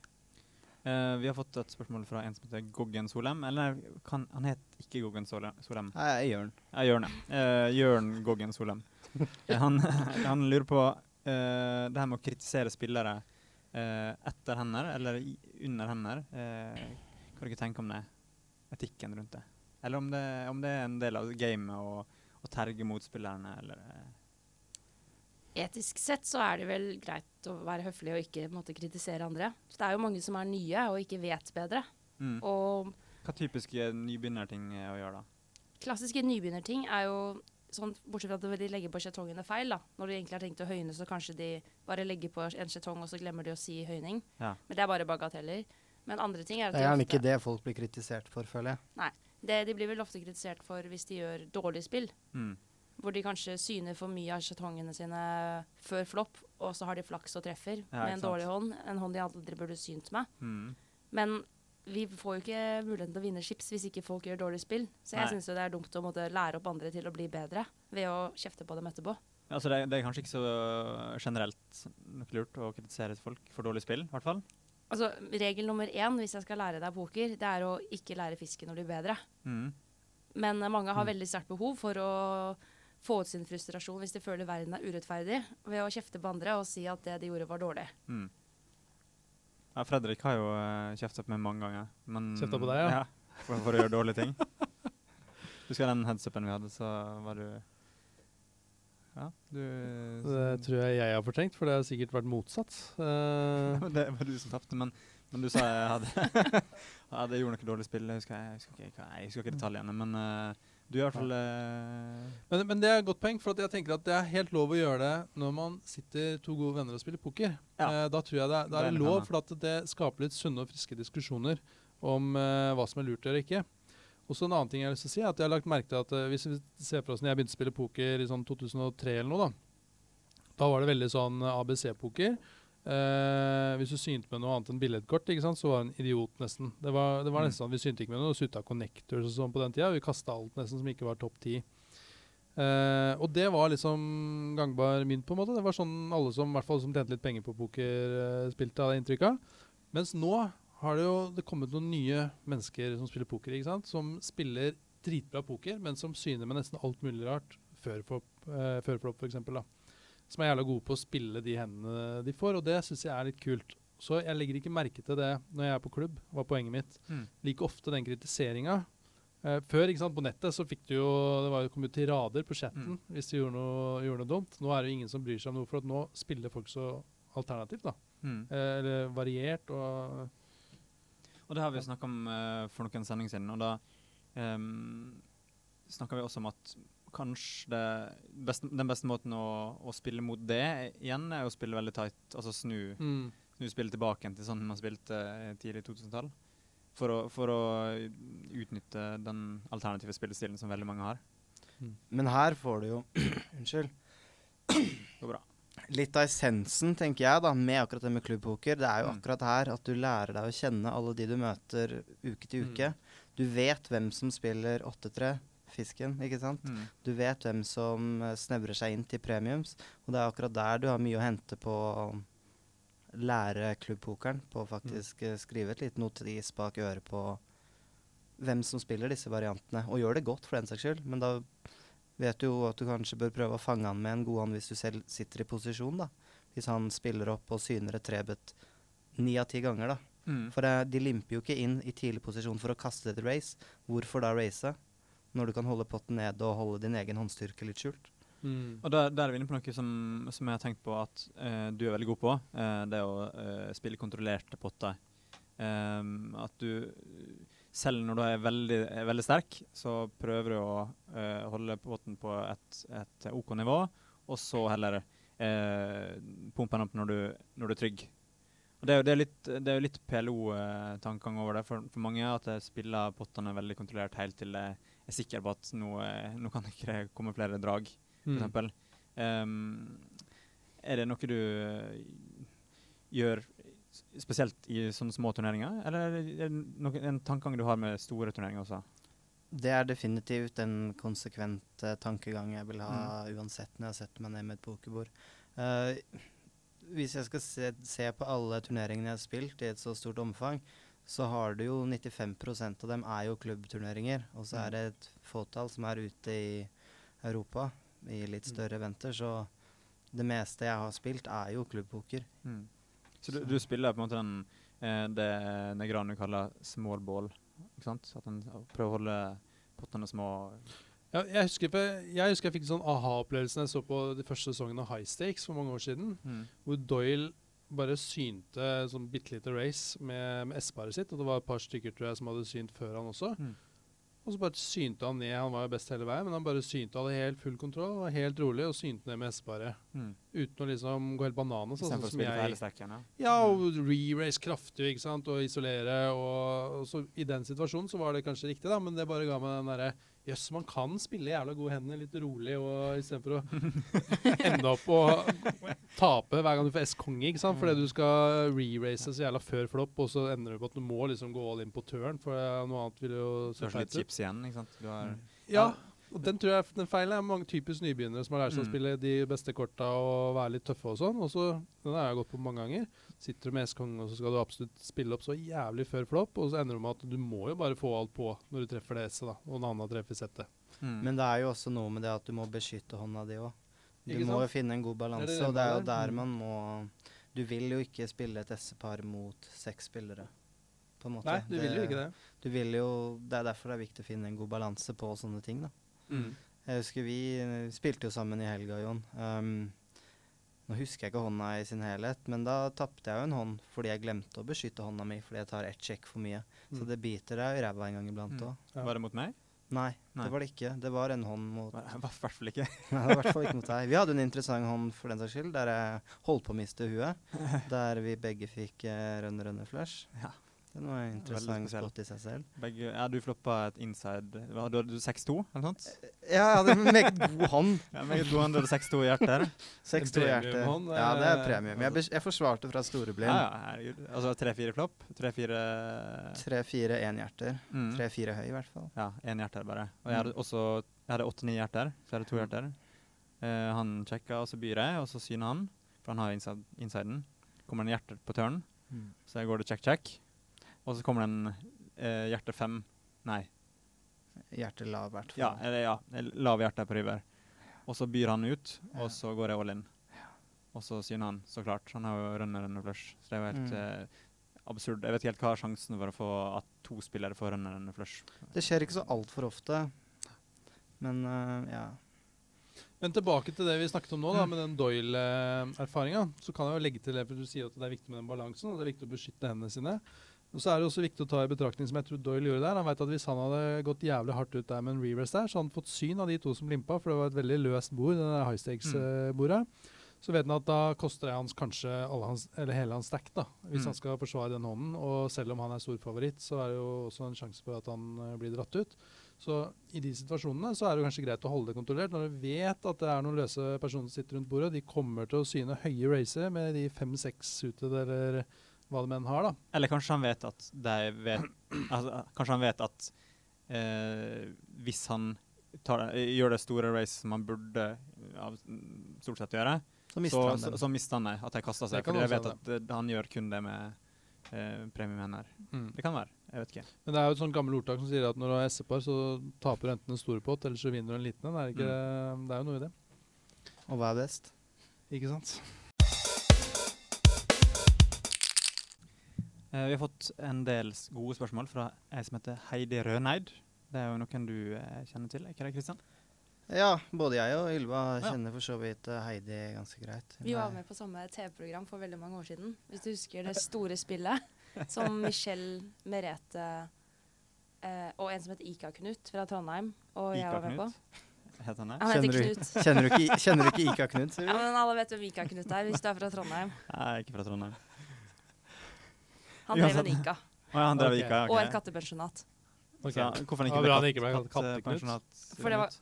Uh, vi har fått et spørsmål fra en som heter Goggen Solem. Eller kan, han het ikke Goggen Solem. Nei, Jørn. Ja, Jørn, ja. Uh, Jørn Goggen Solem. uh, han, han, lurer på det her med å kritisere spillere etter hender, eller under hender. hva du ikke tenke om det? Etikken rundt det? Eller om det, om det er en del av gamet å terge motspillerne, eller etisk sett så er det vel greit å være høflig og ikke måtte kritisere andre. Så det er jo mange som er nye og ikke vet bedre. Mm. Og Hva typiske nybegynnerting å gjøre, da? Klassiske nybegynnerting er jo sånn, bortsett fra at de legger på skjetongene feil, da. Når de egentlig har tenkt å høyne, så kanskje de bare legger på en skjetong, og så glemmer de å si høyning. Ja. Men det er bare bagateller. Men andre ting er at Det er gjerne ikke det folk blir kritisert for, føler jeg. Nei. Det de blir vel ofte kritisert for hvis de gjør dårlig spill. Mm. Hvor de kanskje syner for mye av skjetongene sine før flopp, og så har de flaks og treffer ja, med en dårlig hånd. En hånd de aldri burde synt med. Mm. Men vi får jo ikke muligheten til å vinne chips hvis ikke folk gjør dårlig spill. Så jeg syns det er dumt å måtte lære opp andre til å bli bedre ved å kjefte på dem etterpå. Altså det, det, er kanskje ikke så generelt nok lurt å kritisere folk for dårlig spill, i hvert fall? Altså, Regel nummer én hvis jeg skal lære deg poker, det er å ikke lære fisken å bli bedre. Mm. Men mange har mm. veldig sterkt behov for å få ut sin frustrasjon hvis de føler verden er urettferdig, ved å kjefte på andre og si at det de gjorde, var dårlig. Mm. Ja, Fredrik har jo uh, kjefta på meg mange ganger. Men, kjefta på deg, ja? ja for, for, å gjøre dårlige ting. Husker den headsupen vi hadde, så var du Ja, du Det tror jeg jeg har fortrengt, for det har sikkert vært motsatt. Uh, det var du som tapte, men, men, du sa jeg hadde det gjorde noe dårlig spill. Jeg husker, jeg husker, ikke, jeg husker ikke detaljene, men uh, du i hvert fall uh, men, men, det er et godt poeng, for jeg tenker at det er helt lov å gjøre det når man sitter to gode venner og spiller poker. Ja. Eh, da tror jeg det, det er, det lov, for det skaper litt sunne og friske diskusjoner om eh, hva som er lurt gjøre ikke. Og så En annen ting jeg har lyst til å si, er at jeg har lagt merke til at hvis vi ser for oss når jeg begynte å spille poker i sånn 2003 eller noe, da, da var det veldig sånn ABC-poker. Uh, hvis du synte med noe annet enn billedkort, så var du en idiot, nesten. Det var, det var mm. nesten sånn, Vi synte ikke med noe sutta connectors og sånn på den tida. Vi kasta alt nesten som ikke var topp ti. Uh, og det var liksom gangbar mynt, på en måte. Det var sånn alle som, hvert fall, som tjente litt penger på poker, eh, spilte, hadde inntrykk av. Mens nå har det jo det kommet noen nye mennesker som spiller poker, ikke sant? som spiller dritbra poker, men som syner med nesten alt mulig rart før flop, eh, før flop f.eks som er jævla gode på å spille de hendene de får, og det syns jeg er litt kult. Så jeg legger ikke merke til det når jeg er på klubb, var poenget mitt. Mm. Like ofte den kritiseringa. Uh, før ikke sant, på nettet så fikk du jo Det var jo kommet tirader på chatten mm. hvis du gjorde noe, gjorde noe, dumt. Nå er det jo ingen som bryr seg om noe, for at nå spiller folk så alternativt. da. Mm. Uh, eller variert og Og det har vi jo snakka om uh, for noen sendinger siden, og da um, snakka vi også om at kanskje beste, den beste måten å, å, spille mot det igjen, er å spille veldig tight. Altså snu, mm. snu spillet tilbake til sånn man spilte eh, tidlig 2000-tall. For, for, å utnytte den alternative spillestilen som veldig mange har. Mm. Men her får du jo Unnskyld. Går bra. Litt av essensen, tenker jeg, da, med akkurat det med klubbpoker, det er jo mm. akkurat her at du lærer deg å kjenne alle de du møter uke til mm. uke. Du vet hvem som spiller 8-3, fisken, ikke sant? Mm. Du vet hvem som eh, snevrer seg inn til premiums, og det er akkurat der du har mye å hente på å lære klubbpokeren. På å faktisk mm. skrive et lite notis bak øret på hvem som spiller disse variantene. Og gjør det godt, for den saks skyld, men da vet du jo at du kanskje bør prøve å fange han med en god hånd hvis du selv sitter i posisjon, da. Hvis han spiller opp og syner et trebet ni av ti ganger, da. Mm. For uh, de limper jo ikke inn i tidlig posisjon for å kaste et race. Hvorfor da race? Når du kan holde potten nede og holde din egen håndstyrke litt skjult. Mm. Og der, der er vi inne på noe som, som jeg har tenkt på at eh, du er veldig god på. eh, det å eh, spille kontrollerte potter. Ehm, at du selv når du er veldig, er veldig sterk, så prøver du å eh, holde potten på et, et OK nivå, og så heller eh, pumpe den opp når du, når du er trygg. Og det er jo det er litt, det er jo litt PLO-tankegang over det for, for mange, at jeg spiller pottene veldig kontrollert helt til jeg er sikker på at nå, eh, nå kan ikke det komme flere drag for Mm. eksempel. Ehm, er det noe du gjør spesielt i sånne små turneringer, eller er det er noe, en tankegang du har med store turneringer også? Det er definitivt en konsekvent uh, tankegang jeg vil ha uansett når jeg setter meg ned med et pokerbord. Uh, hvis jeg skal se, se på alle turneringene jeg har spilt i et så stort omfang, så har du jo 95% av dem er jo klubbturneringer. Og så er det et fåtall som er ute i Europa i litt større eventer. Så det meste jeg har spilt, er jo klubbpoker. Mm. Så du, du spiller på en måte den, eh, det Negranu kaller small ball, ikke sant? At en prøver å holde pottene små. Ja, jeg, husker, på- jeg husker jeg fikk en sånn aha-opplevelse da jeg så på de første sesongene av High Stakes for mange år siden. Mm. Hvor Doyle bare synte sånn bitte lite race med, med S-paret sitt. Og det var et par stykker tror jeg, som hadde synt før han også. Mm. Og så bare synte han ned. Han var jo best hele veien, men han bare synte. Hadde helt full kontroll, var helt rolig og synte ned med S-paret. Mm. Uten å liksom gå helt bananas. Sånn sånn som jeg stekken. Ja. Ja, og re-race kraftig, ikke sant, og isolere. Og, og så I den situasjonen så var det kanskje riktig, da, men det bare ga meg den derre Jøss, man kan spille jævla gode hender litt rolig, og istedenfor å ende opp og tape hver gang du får S-konge, ikke sant, fordi du skal re-race så jævla før flopp, og så ender du på at du må liksom gå all in på turn, for noe annet vil jo se feit ut. litt har litt chips igjen, ikke sant? Du har, Ja, og den tror jeg den feilen er mange typisk nybegynnere som har lært seg å Mm. spille de beste korta og være litt tøffe og sånn. Og så, Den har jeg gått på mange ganger. Sitter du med S-kongen, og så skal du absolutt spille opp så jævlig før flopp, og så ender du med at du må jo bare få alt på når du treffer det S-et, da, og en annen treffer settet. mm. Men det er jo også noe med det at du må beskytte hånda di òg. Du Ikke må sant? jo finne en god balanse, og det er jo der. Mm. man må Du vil jo ikke spille et S-par mot seks spillere, på en måte. Nei, du vil jo ikke det. Du vil jo, Det er derfor det er viktig å finne en god balanse på sånne ting, da. Mm. Jeg husker vi eh, spilte jo sammen i helga, Jon. Um, nå husker jeg ikke hånda i sin helhet, men da tapte jeg jo en hånd fordi jeg glemte å beskytte hånda mi fordi jeg tar ett sjekk for mye. Så Mm. det biter deg i ræva en gang iblant Mm. Ja. Var det mot meg? Nei, Nei. det var det ikke. Det var en hånd mot Var- I hvert fall ikke. Nei, det var hvert fall ikke mot deg. Vi hadde en interessant hånd for den saks skyld, der jeg holdt på å miste huet. Der vi begge fikk uh, rønne rønne flush. Ja. Det er noe interessant spot i seg selv. Begge, ja, du floppa et inside Hva, Du hadde 6-2, eller noe sånt? Ja, jeg hadde en meget god hånd. Ja, meget god, han hadde 6-2 i hjertet. 6-2 i hjertet. Ja, det er eh, premium. Jeg, jeg forsvarte fra storeblind. Ja, ja, herregud. Altså 3-4 flopp? 3-4 3-4 énhjerter. mm. 3-4 høy, i hvert fall. Ja, én hjerter bare. Og jeg hadde også Jeg hadde åtte-ni hjerter, så jeg hadde to Mm. hjerter. Uh, han sjekka, og så byr jeg, og så syner han, for han har inside, insiden. Kommer en hjerter på turn, så jeg går det check-check. Og så kommer det en eh, hjerte fem Nei, Hjerte lav, i hvert fall. ja, eller ja, lav hjerte på river. Og så byr han ut, Ja. og så går jeg all in. Og så syner han, så klart. Han har jo runner runner flush, så det er jo helt Mm. eh, absurd. Jeg vet ikke helt hva er sjansen for å få at to spillere får runner runner flush. Det skjer ikke så altfor ofte. Men uh, ja. Men tilbake til det vi snakket om nå, da, med den Doyle-erfaringa. Så kan jeg jo legge til det, for du sier at det er viktig med den balansen, og det er viktig å beskytte hendene sine. Og så er det også viktig å ta i betraktning, som jeg tror Doyle gjorde der. Han vet at hvis han hadde gått jævlig hardt ut der med en reverse der, så hadde han fått syn av de to som limpa, for det var et veldig løst bord, det der high stakes-bordet. Så vet han at da koster det hans kanskje alle hans, eller hele hans stack, da, hvis Mm. han skal forsvare den hånden. Og selv om han er stor favoritt, så er det jo også en sjanse for at han eh, blir dratt ut. Så i de situasjonene så er det kanskje greit å holde det kontrollert. Når du vet at det er noen løse personer som sitter rundt bordet, de kommer til å syne høye racer med de fem-seks suited eller hva de enn har, da. Eller kanskje han vet at de vet altså, Kanskje han vet at eh, hvis han tar, gjør det store race som han burde eh, av, stort sett gjøre, Så mister så, han så, så mister han det. At de kaster seg. For jeg vet at det. han gjør kun det med eh, premiumhender. Mm. Det kan være. Jeg vet ikke. Men det er jo et sånt gammelt ordtak som sier at når du har S-par, så taper du enten en stor pott, eller så vinner du en liten en. Er det, ikke, det er jo noe i det. Og hva er best? Ikke sant? Vi har fått en del gode spørsmål fra ei som heter Heidi Røneid. Det er jo noen du eh, kjenner til, ikke det, Kristian? Ja, både jeg og Ylva Ja. kjenner for så vidt eh, Heidi ganske greit. Vi var med på samme TV-program for veldig mange år siden. Hvis du husker det store spillet som Michelle, Merete eh, og en som heter Ika-Knut fra Trondheim og jeg var med på. Ika-Knut. Heter han det? Han heter Kjenner du- Knut. Kjenner du ikke, kjenner du ikke Ika Knut? Ja, men alle vet hvem Ika-Knut er hvis du er fra Trondheim. Nei, ikke fra Trondheim. Han drev en ICA. Oh, ja, han drev okay. Ika. ok. og et kattepensjonat. Okay. Så, hvorfor han ikke ble katt, ikke ble kalt kattepensjonat? For det var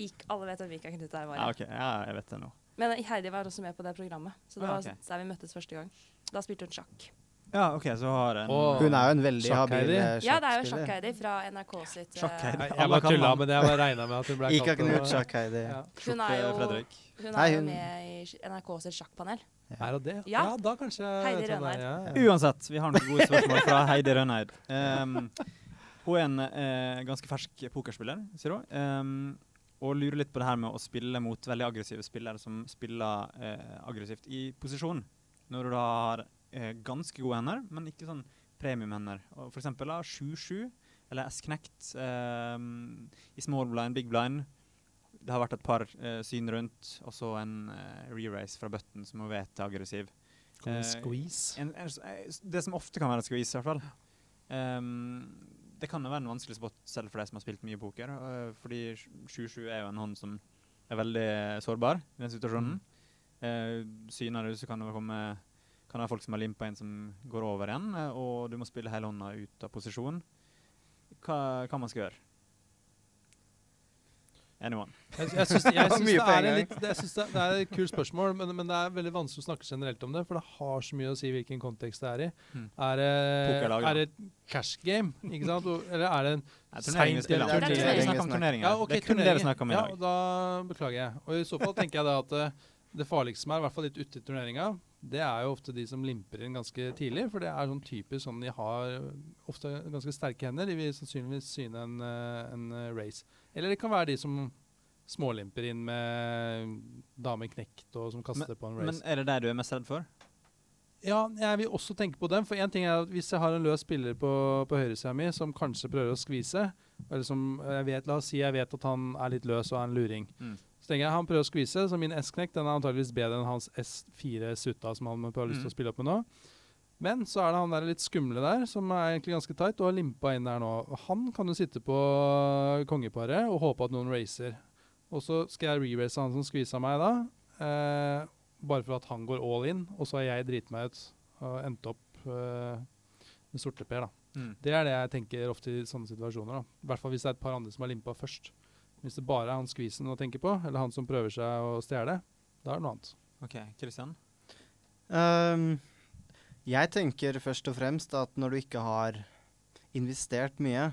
Ik alle vet hvem ICA Knut er. Ja, okay. Ja, jeg vet det nå. Men Heidi var også med på det programmet. Så det Ah, var der vi møttes første gang. Da spilte hun sjakk. Ja, OK, så har en Åh. Hun er jo en veldig habil eh, Ja, det er jo. Sjakk-Heidi fra NRK sitt eh, Sjakk-Heidi. Nei, jeg bare tulla, men jeg bare regna med at hun ble kalt det. Sjakk-Heidi. Ja. Hun er jo Fredrik. hun er hun- med i NRK sitt sjakkpanel. Er hun det? Ja. da kanskje Heidi. Rønneid. Ja, ja. Uansett, vi har noen gode spørsmål fra Heidi Rønneid. Um, hun er en uh, ganske fersk pokerspiller, sier hun. Um, og lurer litt på det her med å spille mot veldig aggressive spillere som spiller uh, aggressivt i posisjon. Når du da har eh, ganske gode hender, men ikke sånn premiumhender. For eksempel da 7-7 eller S-knekt eh, i small blind, big blind. Det har vært et par eh, syn rundt, og så en eh, re-race fra button som hun vet er aggressiv. Du Eh, squeeze? En, en, eh, det som ofte kan være en squeeze, i hvert fall. Um, det kan jo være en vanskelig spot selv for de som har spilt mye poker. uh, fordi 7-7 er jo en hånd som er veldig sårbar i den situasjonen. Eh, syner du, så kan det komme kan det være folk som har limpa en som går over igjen, eh, og du må spille hele hånda ut av posisjon. Hva, hva man skal gjøre? Anyone? Jeg, jeg syns, det, er det, det, det er et kult spørsmål, men, men det er veldig vanskelig å snakke generelt om det. For det har så mye å si hvilken kontekst det er i. Mm. Er det, er det et cash game, ikke sant? Eller er det en turnering Seint om. turnering. Turneringer. Ja, ok, det er kun det vi snakker om i dag. Ja, Da beklager jeg. Og i så fall tenker jeg da at eh, det farligste som er, i hvert fall litt ute i turneringa, det er jo ofte de som limper inn ganske tidlig. For det er sånn typisk sånn de har eh, ofte ganske sterke hender. De vil sannsynligvis syne en, eh, en eh, race. Eller det kan være de som smålimper inn med dame knekt og som kaster på en race. Men er det der du er mest redd for? Ja, jeg vil også tenke på dem. For en ting er at Hvis jeg har en løs spiller på, på høyresida mi som kanskje prøver å skvise, eller som jeg vet, La oss si jeg vet at han er litt løs og er en luring. Mm. Så jeg han prøver å skvise, så min S-knekk den er antageligvis bedre enn hans S4 Sutta som han har lyst til Mm. å spille opp med nå. Men så er det han der litt skumle der, som er egentlig ganske tight, og har limpa inn der nå. Han kan jo sitte på kongeparet og håpe at noen racer. Og så skal jeg re-race han som skvisa meg da. Eh, bare for at han går all in, og så har jeg driti meg ut og endt opp eh, med sorteper. da. Mm. Det er det jeg tenker ofte i sånne situasjoner. da. I hvert fall hvis det er et par andre som har limpa først. Hvis det bare er han skvisen å tenke på, eller han som prøver seg å stjele, da er det noe annet. OK, Kristian? Um, jeg tenker først og fremst at når du ikke har investert mye,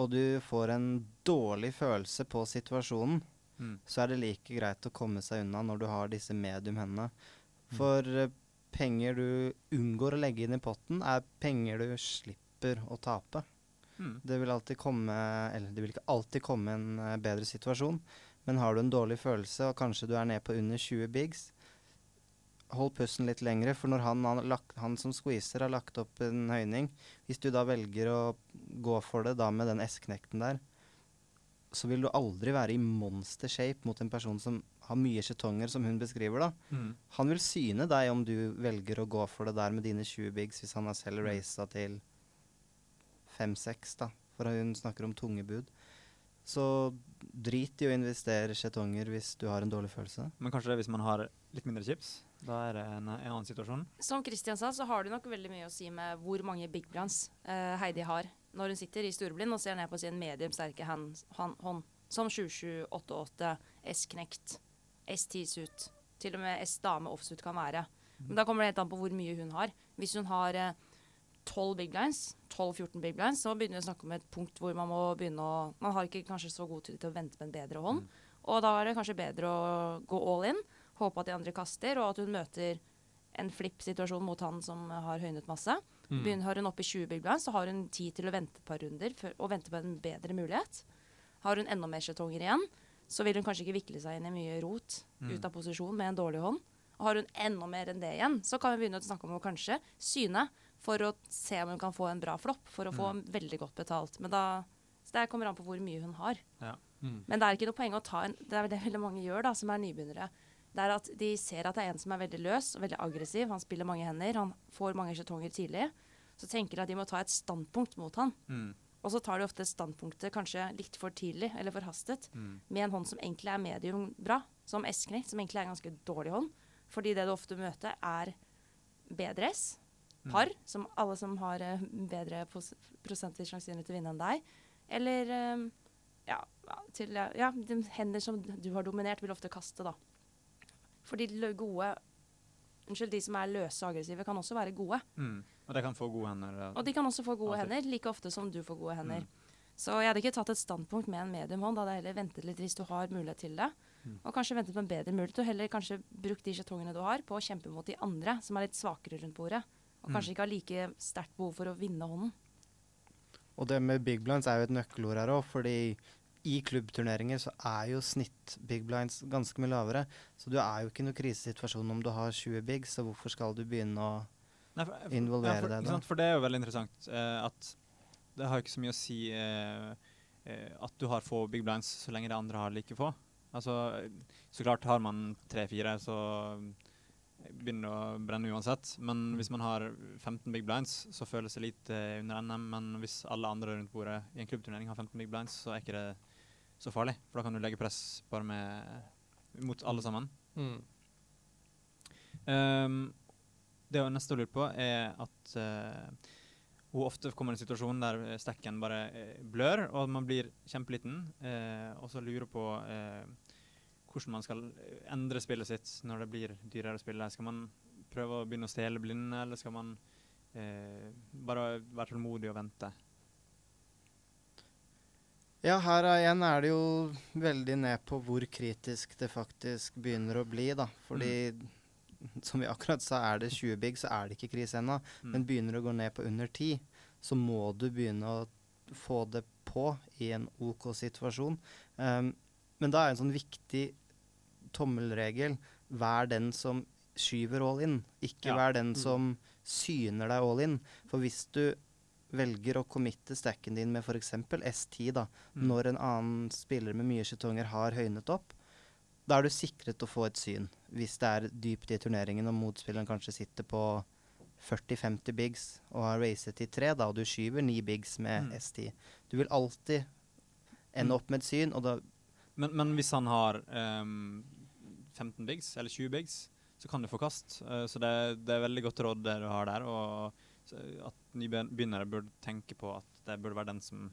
og du får en dårlig følelse på situasjonen, Mm. så er det like greit å komme seg unna når du har disse mediumhendene. For mm. penger du unngår å legge inn i potten, er penger du slipper å tape. Mm. Det vil alltid komme Eller det vil ikke alltid komme en uh, bedre situasjon, men har du en dårlig følelse, og kanskje du er nede på under 20 bigs, hold pusten litt lengre, for når han, han, lagt, han som squeezer har lagt opp en høyning Hvis du da velger å gå for det da med den S-knekten der, så vil du aldri være i monster shape mot en person som har mye skjetonger, som hun beskriver, da. Mm. Han vil syne deg om du velger å gå for det der med dine 20 bigs, hvis han har selv raisa til 5-6, da. For hun snakker om tunge bud. Så drit i å investere skjetonger hvis du har en dårlig følelse. Men kanskje det hvis man har litt mindre chips? Da er det en, en annen situasjon? Som Christian sa, så har det nok veldig mye å si med hvor mange big brands uh, Heidi har når hun sitter i storblind og ser ned på sin medium sterke hand, hånd, som 7788, S-knekt, S10-suit, til og med S-dame offsuit kan være. Men da kommer det helt an på hvor mye hun har. Hvis hun har eh, 12 big blinds, 12-14 big blinds, så begynner vi å snakke om et punkt hvor man må begynne å Man har ikke kanskje så god tid til å vente med en bedre hånd. Og da er det kanskje bedre å gå all in, håpe at de andre kaster, og at hun møter en flipp-situasjon mot han som har høynet masse. Mm. Begynner, har hun oppe i 20 big blinds, så har hun tid til å vente et par runder for, og vente på en bedre mulighet. Har hun enda mer skjetonger igjen, så vil hun kanskje ikke vikle seg inn i mye rot Mm. ut av posisjon med en dårlig hånd. Og har hun enda mer enn det igjen, så kan vi begynne å snakke om å kanskje syne for å se om hun kan få en bra flopp, for å få veldig godt betalt. Men da så Det kommer an på hvor mye hun har. Mm. Men det er ikke noe poeng å ta en Det er det veldig mange gjør, da, som er nybegynnere. Det er at de ser at det er en som er veldig løs og veldig aggressiv. Han spiller mange hender, han får mange skjetonger tidlig. Så tenker de at de må ta et standpunkt mot han. Mm. Og så tar de ofte standpunktet kanskje litt for tidlig eller for hastet Mm. med en hånd som egentlig er medium bra, som S-knekt, som egentlig er en ganske dårlig hånd. Fordi det du ofte møter, er bedre Par, som alle som har eh, bedre prosentvis sannsynlighet til å vinne enn deg. Eller eh, ja, ja, til, ja, ja, de hender som du har dominert, vil ofte kaste, da. For de gode Unnskyld, de som er løse og aggressive, kan også være gode. Mm. Og de kan få gode hender. ja. Og de kan også få gode Altid. hender, like ofte som du får gode hender. Mm. Så jeg hadde ikke tatt et standpunkt med en mediumhånd. Da hadde jeg heller ventet litt hvis du har mulighet til det. Mm. Og kanskje ventet på en bedre mulighet, og heller kanskje brukt de skjetongene du har, på å kjempe mot de andre, som er litt svakere rundt bordet. Og kanskje ikke har like sterkt behov for å vinne hånden. Og det med big blinds er jo et nøkkelord her òg, fordi i klubbturneringer så er jo snitt big blinds ganske mye lavere. Så du er jo ikke i noen krisesituasjon om du har 20 big, så hvorfor skal du begynne å Nei, for- for- Involvere for, deg da. For det er jo veldig interessant uh, at det har ikke så mye å si uh, uh, at du har få big blinds så lenge de andre har like få. Altså, så klart har man tre-fire, så begynner å brenne uansett. Men hvis man har 15 big blinds, så føles det litt eh, under NM. Men hvis alle andre rundt bordet i en klubbturnering har 15 big blinds, så er ikke det så farlig. For da kan du legge press bare med, mot alle sammen. Mm. Um, det jeg neste lurer på, er at uh, hun ofte kommer i en situasjon der eh, stekken bare uh, blør, og man blir kjempeliten, uh, og så lurer på eh, hvordan man skal endre spillet sitt når det blir dyrere å spille. Skal man prøve å begynne å stjele blinde, eller skal man eh, bare være tålmodig og vente? Ja, her er igjen er det jo veldig ned på hvor kritisk det faktisk begynner å bli, da. Fordi som vi akkurat sa, er det 20 big, så er det ikke krise ennå. Mm. Men begynner det å gå ned på under 10, så må du begynne å få det på i en OK situasjon. Um, men da er en sånn viktig tommelregel vær den som skyver all in, ikke Ja. vær den Mm. som syner deg all in. For hvis du velger å committe stacken din med f.eks. S10, da, Mm. når en annen spiller med mye skjetonger har høynet opp, da er du sikret å få et syn. Hvis det er dypt i turneringen og motspilleren kanskje sitter på 40-50 bigs og har racet i tre, da, og du skyver ni bigs med Mm. S10. Du vil alltid ende Mm. opp med et syn, og da Men, men hvis han har ehm, 15 bigs, eller 20 bigs, så kan du få kast. Eh, så det, det er veldig godt råd det du har der. Og at nybegynnere burde tenke på at det burde være den som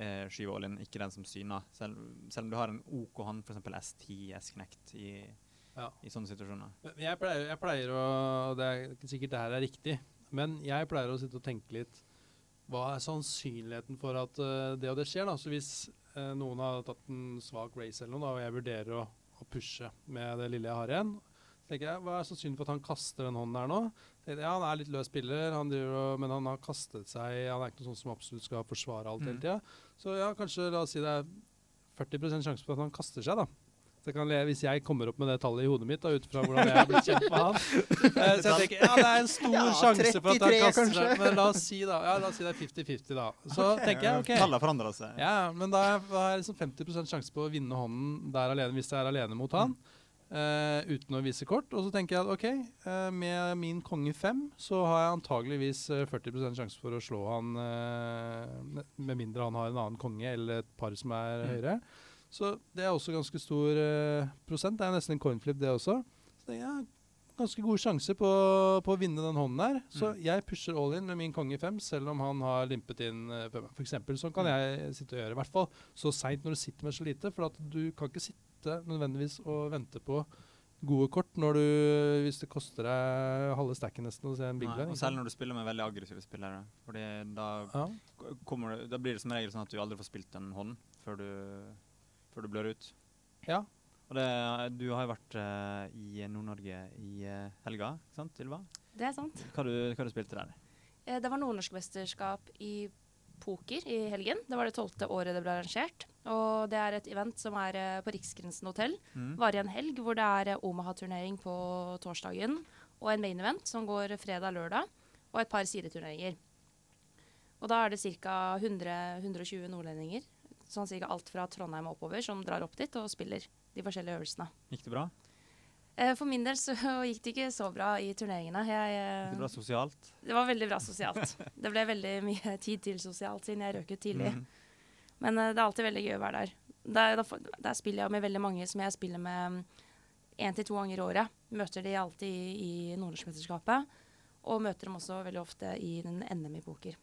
eh, skyver all in, ikke den som syner. Selv, selv om du har en OK hånd, f.eks. S10, S-knekt, i, Ja. i sånne situasjoner. Jeg pleier, jeg pleier å Det er ikke sikkert det her er riktig, men jeg pleier å sitte og tenke litt Hva er sannsynligheten for at uh, det og det skjer? da? Så Hvis uh, noen har tatt en svak race eller noe, da, og jeg vurderer å, å pushe med det lille jeg har igjen, så tenker jeg, hva er så synd for at han kaster den hånden der nå? Tenkte ja, Han er litt løs spiller, han driver men han har kastet seg Han er ikke noe sånn som absolutt skal forsvare alt hele Mm. tida. Så ja, kanskje la oss si det er 40% sjanse for at han kaster seg, da. Så jeg hvis jeg kommer opp med det tallet i hodet mitt, da, ut fra hvordan jeg har blitt kjent med han eh, Så jeg tenker, ja, det er en stor Ja, sjanse for at han 33 kaster kanskje. seg. Men la oss si da, ja, la oss si det er 50-50 da. Så tenker jeg, ok. Tallet forandrer seg. Ja, men da er- jeg er det liksom 50% sjanse på å vinne hånden der alene, hvis jeg er alene mot han. Uh, uten å vise kort. Og så tenker jeg at ok, uh, med min konge fem så har jeg antageligvis eh, 40% sjanse for å slå han uh, med mindre han har en annen konge eller et par som er Mm. høyere. Så det er også ganske stor eh, prosent. Det er nesten en coinflip, det også. Så jeg har ganske gode sjanse på, på å vinne den hånden her. Så Mm. jeg pusher all in med min konge fem, selv om han har limpet inn uh, fem. For eksempel, sånn kan Mm. jeg sitte og gjøre. I hvert fall så seint når du sitter med så lite, for at du kan ikke sitte nødvendigvis og vente på gode kort når du, hvis det koster deg halve stacken nesten å se en big blind. særlig når du spiller med veldig aggressive spillere. Fordi da, Ja. du, da blir det som regel sånn at du aldri får spilt en hånd før du, før du blør ut. ja. Og det, du har jo vært uh, i Nord-Norge i uh, helga, ikke sant, Ylva? Det er sant. Hva du, hva du spilte der? Eh, Det var nordnorskmesterskap i poker i helgen. Det var det tolvte året det ble arrangert. Og det er et event som er uh, på Riksgrensen hotell. Mm. Varer i en helg hvor det er Omaha-turnering på torsdagen. Og en main event som går fredag-lørdag. Og et par sideturneringer. Og da er det ca. 100-120 nordlendinger. Sånn cirka alt fra Trondheim og oppover som drar opp dit og spiller de forskjellige øvelsene. Gikk det bra? Eh, For min del så gikk det ikke så bra i turneringene. Jeg, eh, Gikk det bra sosialt? det var veldig bra sosialt. Det ble veldig mye tid til sosialt siden jeg røk ut tidlig. Mm. Men eh, det er alltid veldig gøy å være der. Der, der spiller jeg med veldig mange som jeg spiller med én til to ganger i året. Møter de alltid i, i Nordnorskmesterskapet. Og møter dem også veldig ofte i den NM i poker.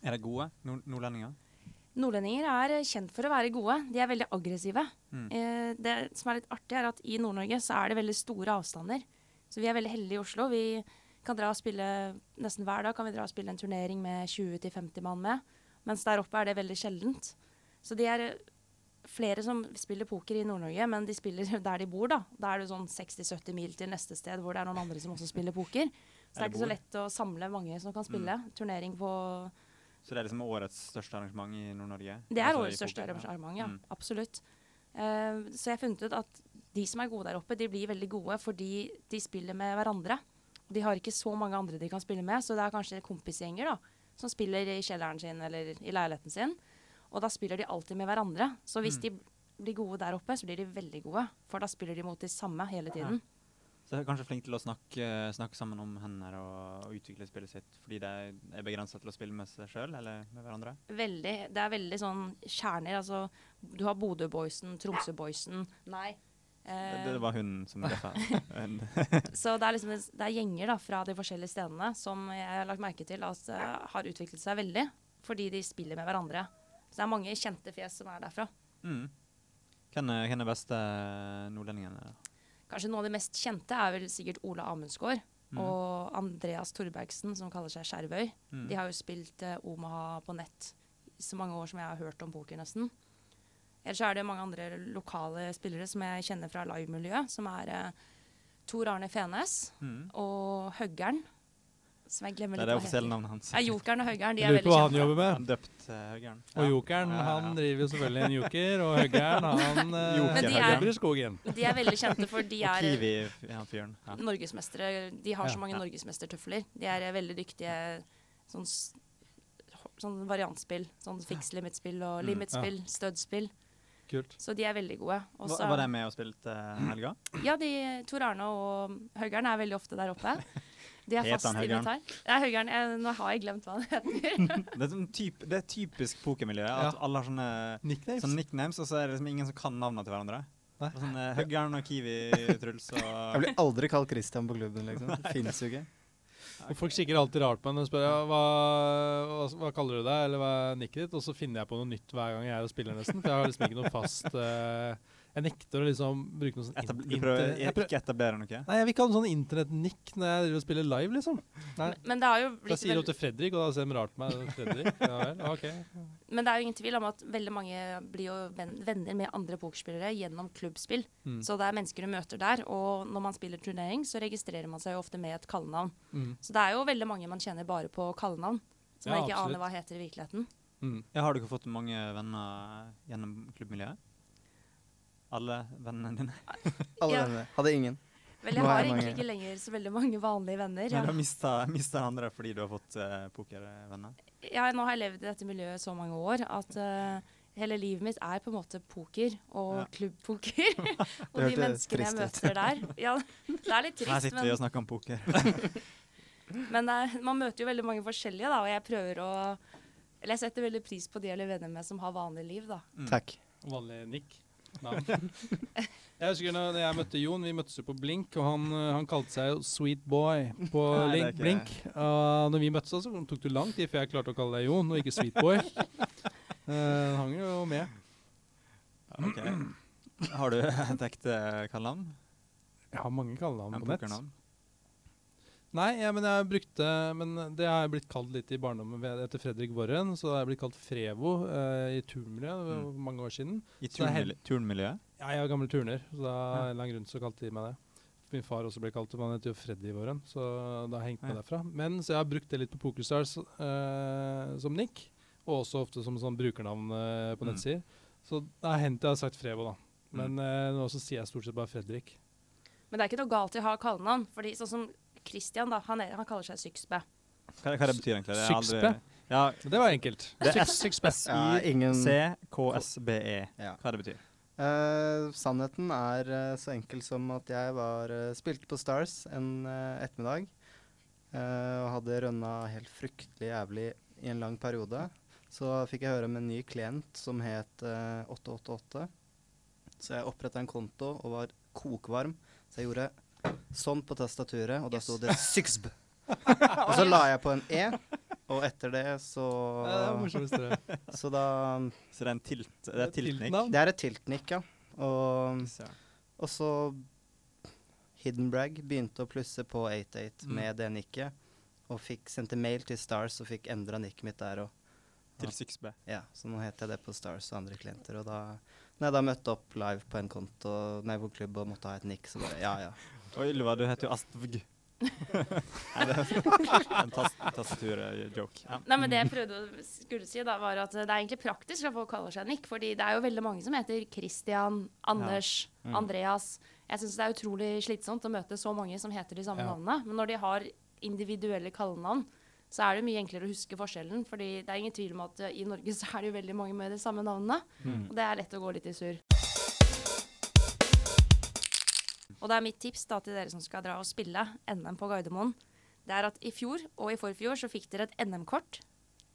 Er de gode nord nordlendinger? Nordlendinger er eh, kjent for å være gode. De er veldig aggressive. Mm. Eh, det som er litt artig, er at i Nord-Norge så er det veldig store avstander. Så vi er veldig heldige i Oslo. Vi kan dra og spille nesten hver dag kan vi dra og spille en turnering med 20-50 mann med. Mens der oppe er det veldig sjeldent. Så de er eh, flere som spiller poker i Nord-Norge, men de spiller der de bor, da. Da er det sånn 60-70 mil til neste sted hvor det er noen andre som også spiller poker. Så det er ikke så lett å samle mange som kan spille. Turnering på Så det er liksom årets største arrangement i Nord-Norge? Det er Altså årets største arrangement, ja. Mm. Absolutt. Uh, så jeg har funnet ut at de som er gode der oppe, de blir veldig gode fordi de spiller med hverandre. De har ikke så mange andre de kan spille med, så det er kanskje kompisgjenger da, som spiller i kjelleren sin eller i leiligheten sin. Og da spiller de alltid med hverandre. Så hvis Mm. de blir gode der oppe, så blir de veldig gode. For da spiller de mot de samme hele tiden. Så jeg er kanskje flink til å snakke, snakke sammen om hender og, og utvikle spillet sitt fordi det er, begrensa til å spille med seg sjøl eller med hverandre? Veldig. Det er veldig sånn kjerner. Altså, du har Bodø-boysen, Tromsø-boysen Nei. Det, Eh, det var hun som reffa. Så det er, liksom, det er gjenger da, fra de forskjellige stedene som jeg har lagt merke til eh, har utviklet seg veldig. Fordi de spiller med hverandre. Så det er mange kjente fjes som er derfra. mm. Hvem er, hvem er beste nordlendingene? da? Kanskje noe av de mest kjente er vel sikkert Ola Amundsgaard Mm. og Andreas Torbergsen, som kaller seg Skjervøy. Mm. De har jo spilt eh, Omaha på nett så mange år som jeg har hørt om poker, nesten. Ellers er det mange andre lokale spillere som jeg kjenner fra livemiljøet, som er eh, Tor Arne Fenes Mm. og Høggern, som jeg glemmer Det er litt hva heter. navnet hans. Ja, Jokeren og Høgeren de er veldig kjente. lurer på hva han jobber med. Han døpt uh, Høggern. Og jokeren, Ja, ja, ja. han driver jo selvfølgelig en joker, og Høgeren han eh, Joker, de er- jobber i skogen. De er veldig kjente, for de er Kiwi, ja, norgesmestere. De har så mange Ja. norgesmestertøfler. De er eh, veldig dyktige sånn, sånn variantspill. Sånn fix limit-spill og limitspill, limit-spill, stud-spill. Kult. Så de er veldig gode. Også, var de med og spilte uh, helga? Ja, de, Tor Arne og Høgern er veldig ofte der oppe. De er fast han Høggern? invitar. Nei, Høggern, jeg, nå har jeg glemt hva han heter. Det er, sånn typ, det er typisk pokermiljøet. at Ja. alle har sånne, Nicknames. sånne nicknames, og så er det liksom ingen som kan navnene til hverandre. Sånn, uh, Høggern og Kiwi, Truls og Jeg blir aldri kalt Christian på klubben, liksom. Det finnes jo ikke. Og folk kikker alltid rart på meg når jeg spør ja, hva, hva, hva kaller du deg, eller hva er nicket ditt? Og så finner jeg på noe nytt hver gang jeg er og spiller, nesten. For jeg har liksom ikke noe fast eh, Jeg nekter å liksom bruke noe sånn etab Du prøver jeg prøver- ikke etablere noe? Nei, jeg vil ikke ha noe sånn internett-nikk når jeg driver og spiller live, liksom. Nei. Men det har jo blitt... Da sier du til Fredrik, og da ser de rart på meg. Fredrik, ja vel, ok. Men det er jo ingen tvil om at veldig mange blir jo venner med andre pokerspillere gjennom klubbspill. Mm. Så det er mennesker du møter der, og når man spiller turnering, så registrerer man seg jo ofte med et kallenavn. Mm. Så det er jo veldig mange man kjenner bare på kallenavn, som Ja, man ikke absolutt. aner hva heter i virkeligheten. Mm. Ja, har du ikke fått mange venner gjennom klubbmiljøet? Alle vennene dine? Alle Ja. vennene. Hadde ingen. Vel, jeg Nå har jeg egentlig mange. ikke lenger så veldig mange vanlige venner. Men du har mista, andre fordi du har fått uh, pokervenner? Ja, nå har jeg levd i dette miljøet så mange år at uh, hele livet mitt er på en måte poker og Ja. klubbpoker. og de menneskene jeg møter der. Ja, det er litt Her sitter vi og snakker om poker. men er- man møter jo veldig mange forskjellige, da, og jeg prøver å Eller jeg setter veldig pris på de jeg er venner med som har vanlig liv, da. Mm. Takk. Vanlig nikk. Navn. Jeg husker når jeg møtte Jon, vi møttes jo på Blink, og han, eh, han kalte seg jo Sweet Boy på Nei, det er Link, Blink. Og når vi møttes, så tok det lang tid før jeg klarte å kalle deg Jon, og ikke Sweet Boy. Uh, hang jo med. Ok. Har du et ekte kallenavn? Jeg har mange kallenavn på nett. Nei, ja, men jeg brukte Men det har jeg blitt kalt litt i barndommen etter Fredrik Worren. Så har jeg blitt kalt Frevo eh, i turnmiljøet det Mm. mange år siden. I Så det er turnmiljø Ja, jeg er gammel turner, så da Ja. en eller annen grunn så kalte de meg det. Min far også ble kalt det, men han heter jo Freddy Worren, så da har hengt med Ja. derfra. Men så jeg har brukt det litt på PokerStars eh, som nick, og også ofte som sånn brukernavn eh, på Mm. Så det har hendt jeg har sagt Frevo, da. Men Mm. nå så sier jeg stort sett bare Fredrik. Men det er ikke noe galt i å ha kallenavn. Fordi sånn som Christian, da, han, er, han kaller seg Syksbe. Hva, hva det betyr egentlig? Det er aldri- Ja, det var enkelt. det er Syksbe. Ja, ingen S-I-C-K-S-B-E. E. Hva det betyr Uh, sannheten er uh, så enkel som at jeg var uh, spilte på Stars en ettermiddag. eh, og hadde rønna helt fryktelig jævlig i en lang periode. Så fikk jeg høre om en ny klient som het eh, 888. Så jeg oppretta en konto og var kokvarm. Så jeg gjorde sånn på tastaturet, og da sto det 'Syxb'. og så la jeg på en E, og etter det så det. Så da Så det er en tilt, det er tiltnikk? Det er et tiltnikk, ja. Og Og så Hidden Brag begynte å plusse på 88 Mm. med det nikket. Og fikk sendte mail til Stars og fikk endra nikket mitt der òg. Til 6B. Ja, så nå heter jeg det på Stars og andre klienter. Og da nei, da møtte jeg opp live på en konto nei, på klubb og måtte ha et nikk, så bare ja, ja. Og Ylva, du heter jo Astvg. Nei, det er en tas tastatur-joke. Ja. Nei, men det jeg prøvde å skulle si, da, var at det er egentlig praktisk at folk kaller seg Nick. Fordi det er jo veldig mange som heter Christian, Anders, Mm. Andreas. Jeg syns det er utrolig slitsomt å møte så mange som heter de samme Ja. navnene. Men når de har individuelle kallenavn, så er det mye enklere å huske forskjellen. Fordi det er ingen tvil om at i Norge så er det jo veldig mange med de samme navnene. Mm. Og det er lett å gå litt i surr. Og det er mitt tips da til dere som skal dra og spille NM på Gardermoen. Det er at i fjor og i forfjor så fikk dere et NM-kort.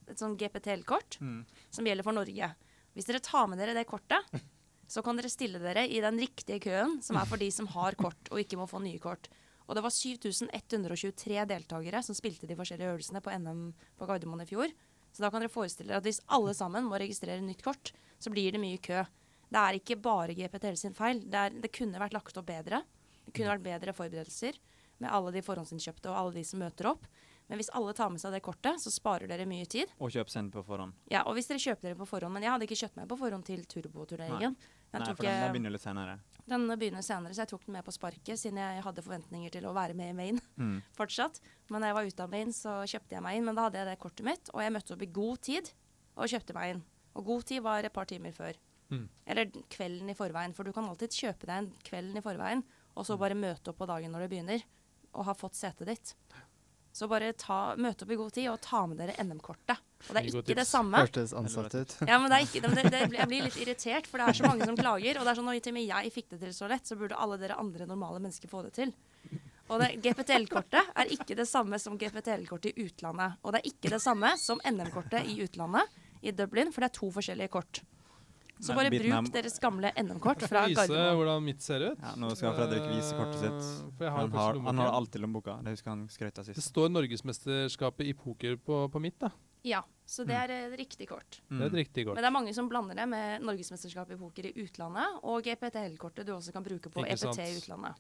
Et sånn GPTL-kort Mm. som gjelder for Norge. Hvis dere tar med dere det kortet, så kan dere stille dere i den riktige køen, som er for de som har kort og ikke må få nye kort. Og det var 7123 deltakere som spilte de forskjellige øvelsene på NM på Gardermoen i fjor. Så da kan dere forestille dere at hvis alle sammen må registrere nytt kort, så blir det mye kø. Det er ikke bare GPTL sin feil. Det, er, det kunne vært lagt opp bedre. Det kunne vært bedre forberedelser med alle de forhåndsinnkjøpte og alle de som møter opp. Men hvis alle tar med seg det kortet, så sparer dere mye tid. Og kjøp send på forhånd. Ja, og hvis dere kjøper dere på forhånd, men jeg hadde ikke kjøpt meg på forhånd til turboturneringen. Nei, Nei, for den, den begynner litt senere. den begynner senere, så jeg tok den med på sparket, siden jeg hadde forventninger til å være med i Maine Mm. fortsatt. Men da jeg var ute av Maine, så kjøpte jeg meg inn. Men da hadde jeg det kortet mitt, og jeg møtte opp i god tid og kjøpte meg inn. Og god tid var et par timer før. Mm. Eller kvelden i forveien, for du kan alltid kjøpe deg en kvelden i forveien, og Mm. så bare møte opp på dagen når det begynner, og ha fått setet ditt. Så bare ta, møte opp i god tid og ta med dere NM-kortet. Og det er ikke det samme. Hørtes ansatt ut. Ja, men det er ikke, det, det, det, jeg blir litt irritert, for det er så mange som klager. Og det er sånn, når til og med jeg fikk det til så lett, så burde alle dere andre normale mennesker få det til. Og GPTL-kortet er ikke det samme som GPTL-kortet i utlandet. Og det er ikke det samme som NM-kortet i utlandet, i Dublin, for det er to forskjellige kort. Så bare bruk deres gamle NM-kort fra får vise Gardermoen. hvordan mitt ser ut. Ja, nå skal Fredrik vise kortet sitt. Eh, For jeg har Han har, han har alt i lommeboka. Det husker han skrøt av sist. Det står Norgesmesterskapet i poker på, på mitt, da. Ja, så det er et riktig kort. Mm. Det er et riktig kort. Men det er mange som blander det med Norgesmesterskapet i poker i utlandet og GPTL-kortet du også kan bruke på Ikke EPT sant. i utlandet.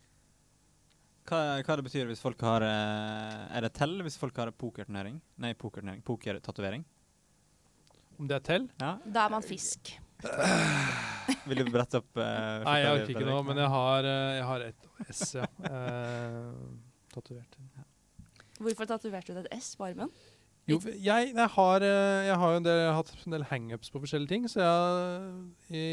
Hva, hva det betyr hvis folk har eh, Er det tell hvis folk har pokerturnering? Nei, pokerturnering. Pokertatovering. Om det er tell? Ja. Da er man fisk. Vil du brette opp Uh, Nei, jeg har orker ikke noe, nå, men jeg har, eh, jeg har et S, ja. Uh, tatovert. Hvorfor tatoverte du et S på armen? Jo, jeg, jeg, har, jeg har jo en del, jeg har hatt en del hangups på forskjellige ting. Så jeg, i,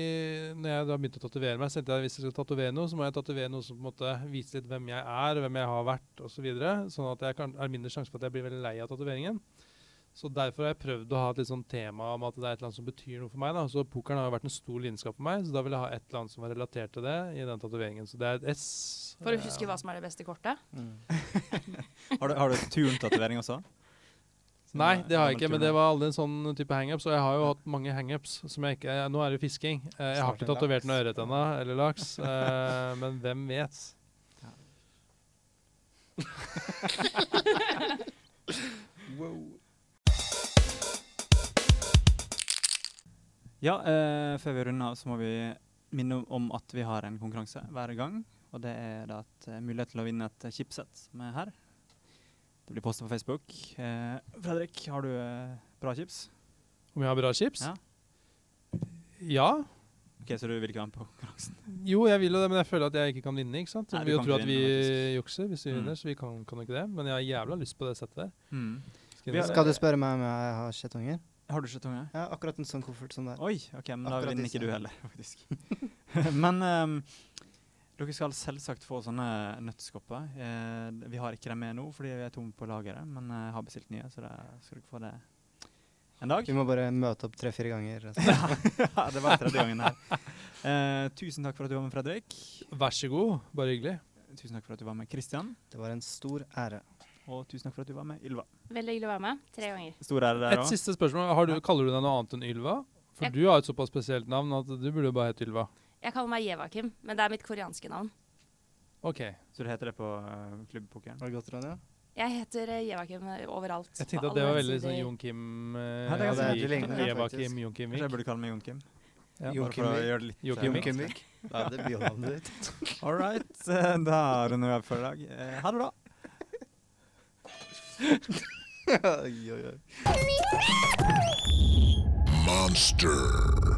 når jeg da begynte å tatovere meg, så tenkte jeg at hvis jeg skal tatovere noe, så må jeg tatovere noe som på en måte viser litt hvem jeg er, hvem jeg har vært osv. Så videre, sånn at jeg kan, er mindre sjanse for at jeg blir veldig lei av tatoveringen. Så derfor har jeg prøvd å ha et litt sånn tema om at det er et eller annet som betyr noe for meg. da. Så Pokeren har jo vært en stor lidenskap for meg, så da vil jeg ha et eller annet som var relatert til det i den tatoveringen. Så det er et S. For å huske hva som er det beste kortet? Mm. Har du, har du turntatovering også? Som Nei, det har jeg ikke, men det var aldri en sånn type hangups. Og jeg har jo hatt mange hangups som jeg ikke Nå er det jo fisking. Eh, Jeg har ikke tatovert noe ørret ennå, eller laks. eh, Men hvem vet? Ja, eh, før vi runder av, så må vi minne om at vi har en konkurranse hver gang. Og det er da et eh, mulighet til å vinne et eh, chipset som er her. Det blir postet på Facebook. Eh, Fredrik, har du eh, bra chips? Om jeg har bra chips? Ja. Ja. Ok, Så du vil ikke være med på konkurransen? Jo, jeg vil jo det, men jeg føler at jeg ikke kan vinne. ikke sant? Nei, Vi jo kan tro ikke at vi jukser hvis vi Mm. vinner, så vi kan, kan ikke det. Men jeg har jævla lyst på det settet der. Mm. Skal Skal du spørre meg om jeg har kjettonger? Har du ikke tunge? Ja, akkurat en sånn koffert som det er. Oi, ok, men da vinner ikke du heller, faktisk. men um, dere skal selvsagt få sånne nøtteskopper. Eh, vi har ikke dem med nå fordi vi er tomme på lageret, men jeg har bestilt nye, så da skal dere få det en dag. Vi må bare møte opp tre-fire ganger. ja, det var tredje gangen her. Eh, tusen takk for at du var med, Fredrik. Vær så god. Bare hyggelig. Tusen takk for at du var med, Kristian. Det var en stor ære. Og tusen takk for at du var med, Ylva. Veldig hyggelig å være med. Tre ganger. Stor ære der Et òg. siste spørsmål. Har du, kaller du deg noe annet enn Ylva? For Jeg- du har et såpass spesielt navn at du burde jo bare hete Ylva. Jeg kaller meg Jevakim, men det er mitt koreanske navn. Ok. Så du heter det på uh, klubbpokeren? Var det godt, Ronja? Jeg heter eh, Jevakim eh, overalt. Jeg tenkte at det var veldig sånn Jon Kim eh, Ja, det er altså, ganske likt. Det ligner Eva. Kim, Jon Kim Vik. jeg burde kalle meg Jon Kim? Ja. Jon Kim Vik. gjøre det litt Jon Kim Vik. Da er det bionavnet ditt. All right. Da runder vi av for i dag. Ha det bra. oi, oi, oi. Monster.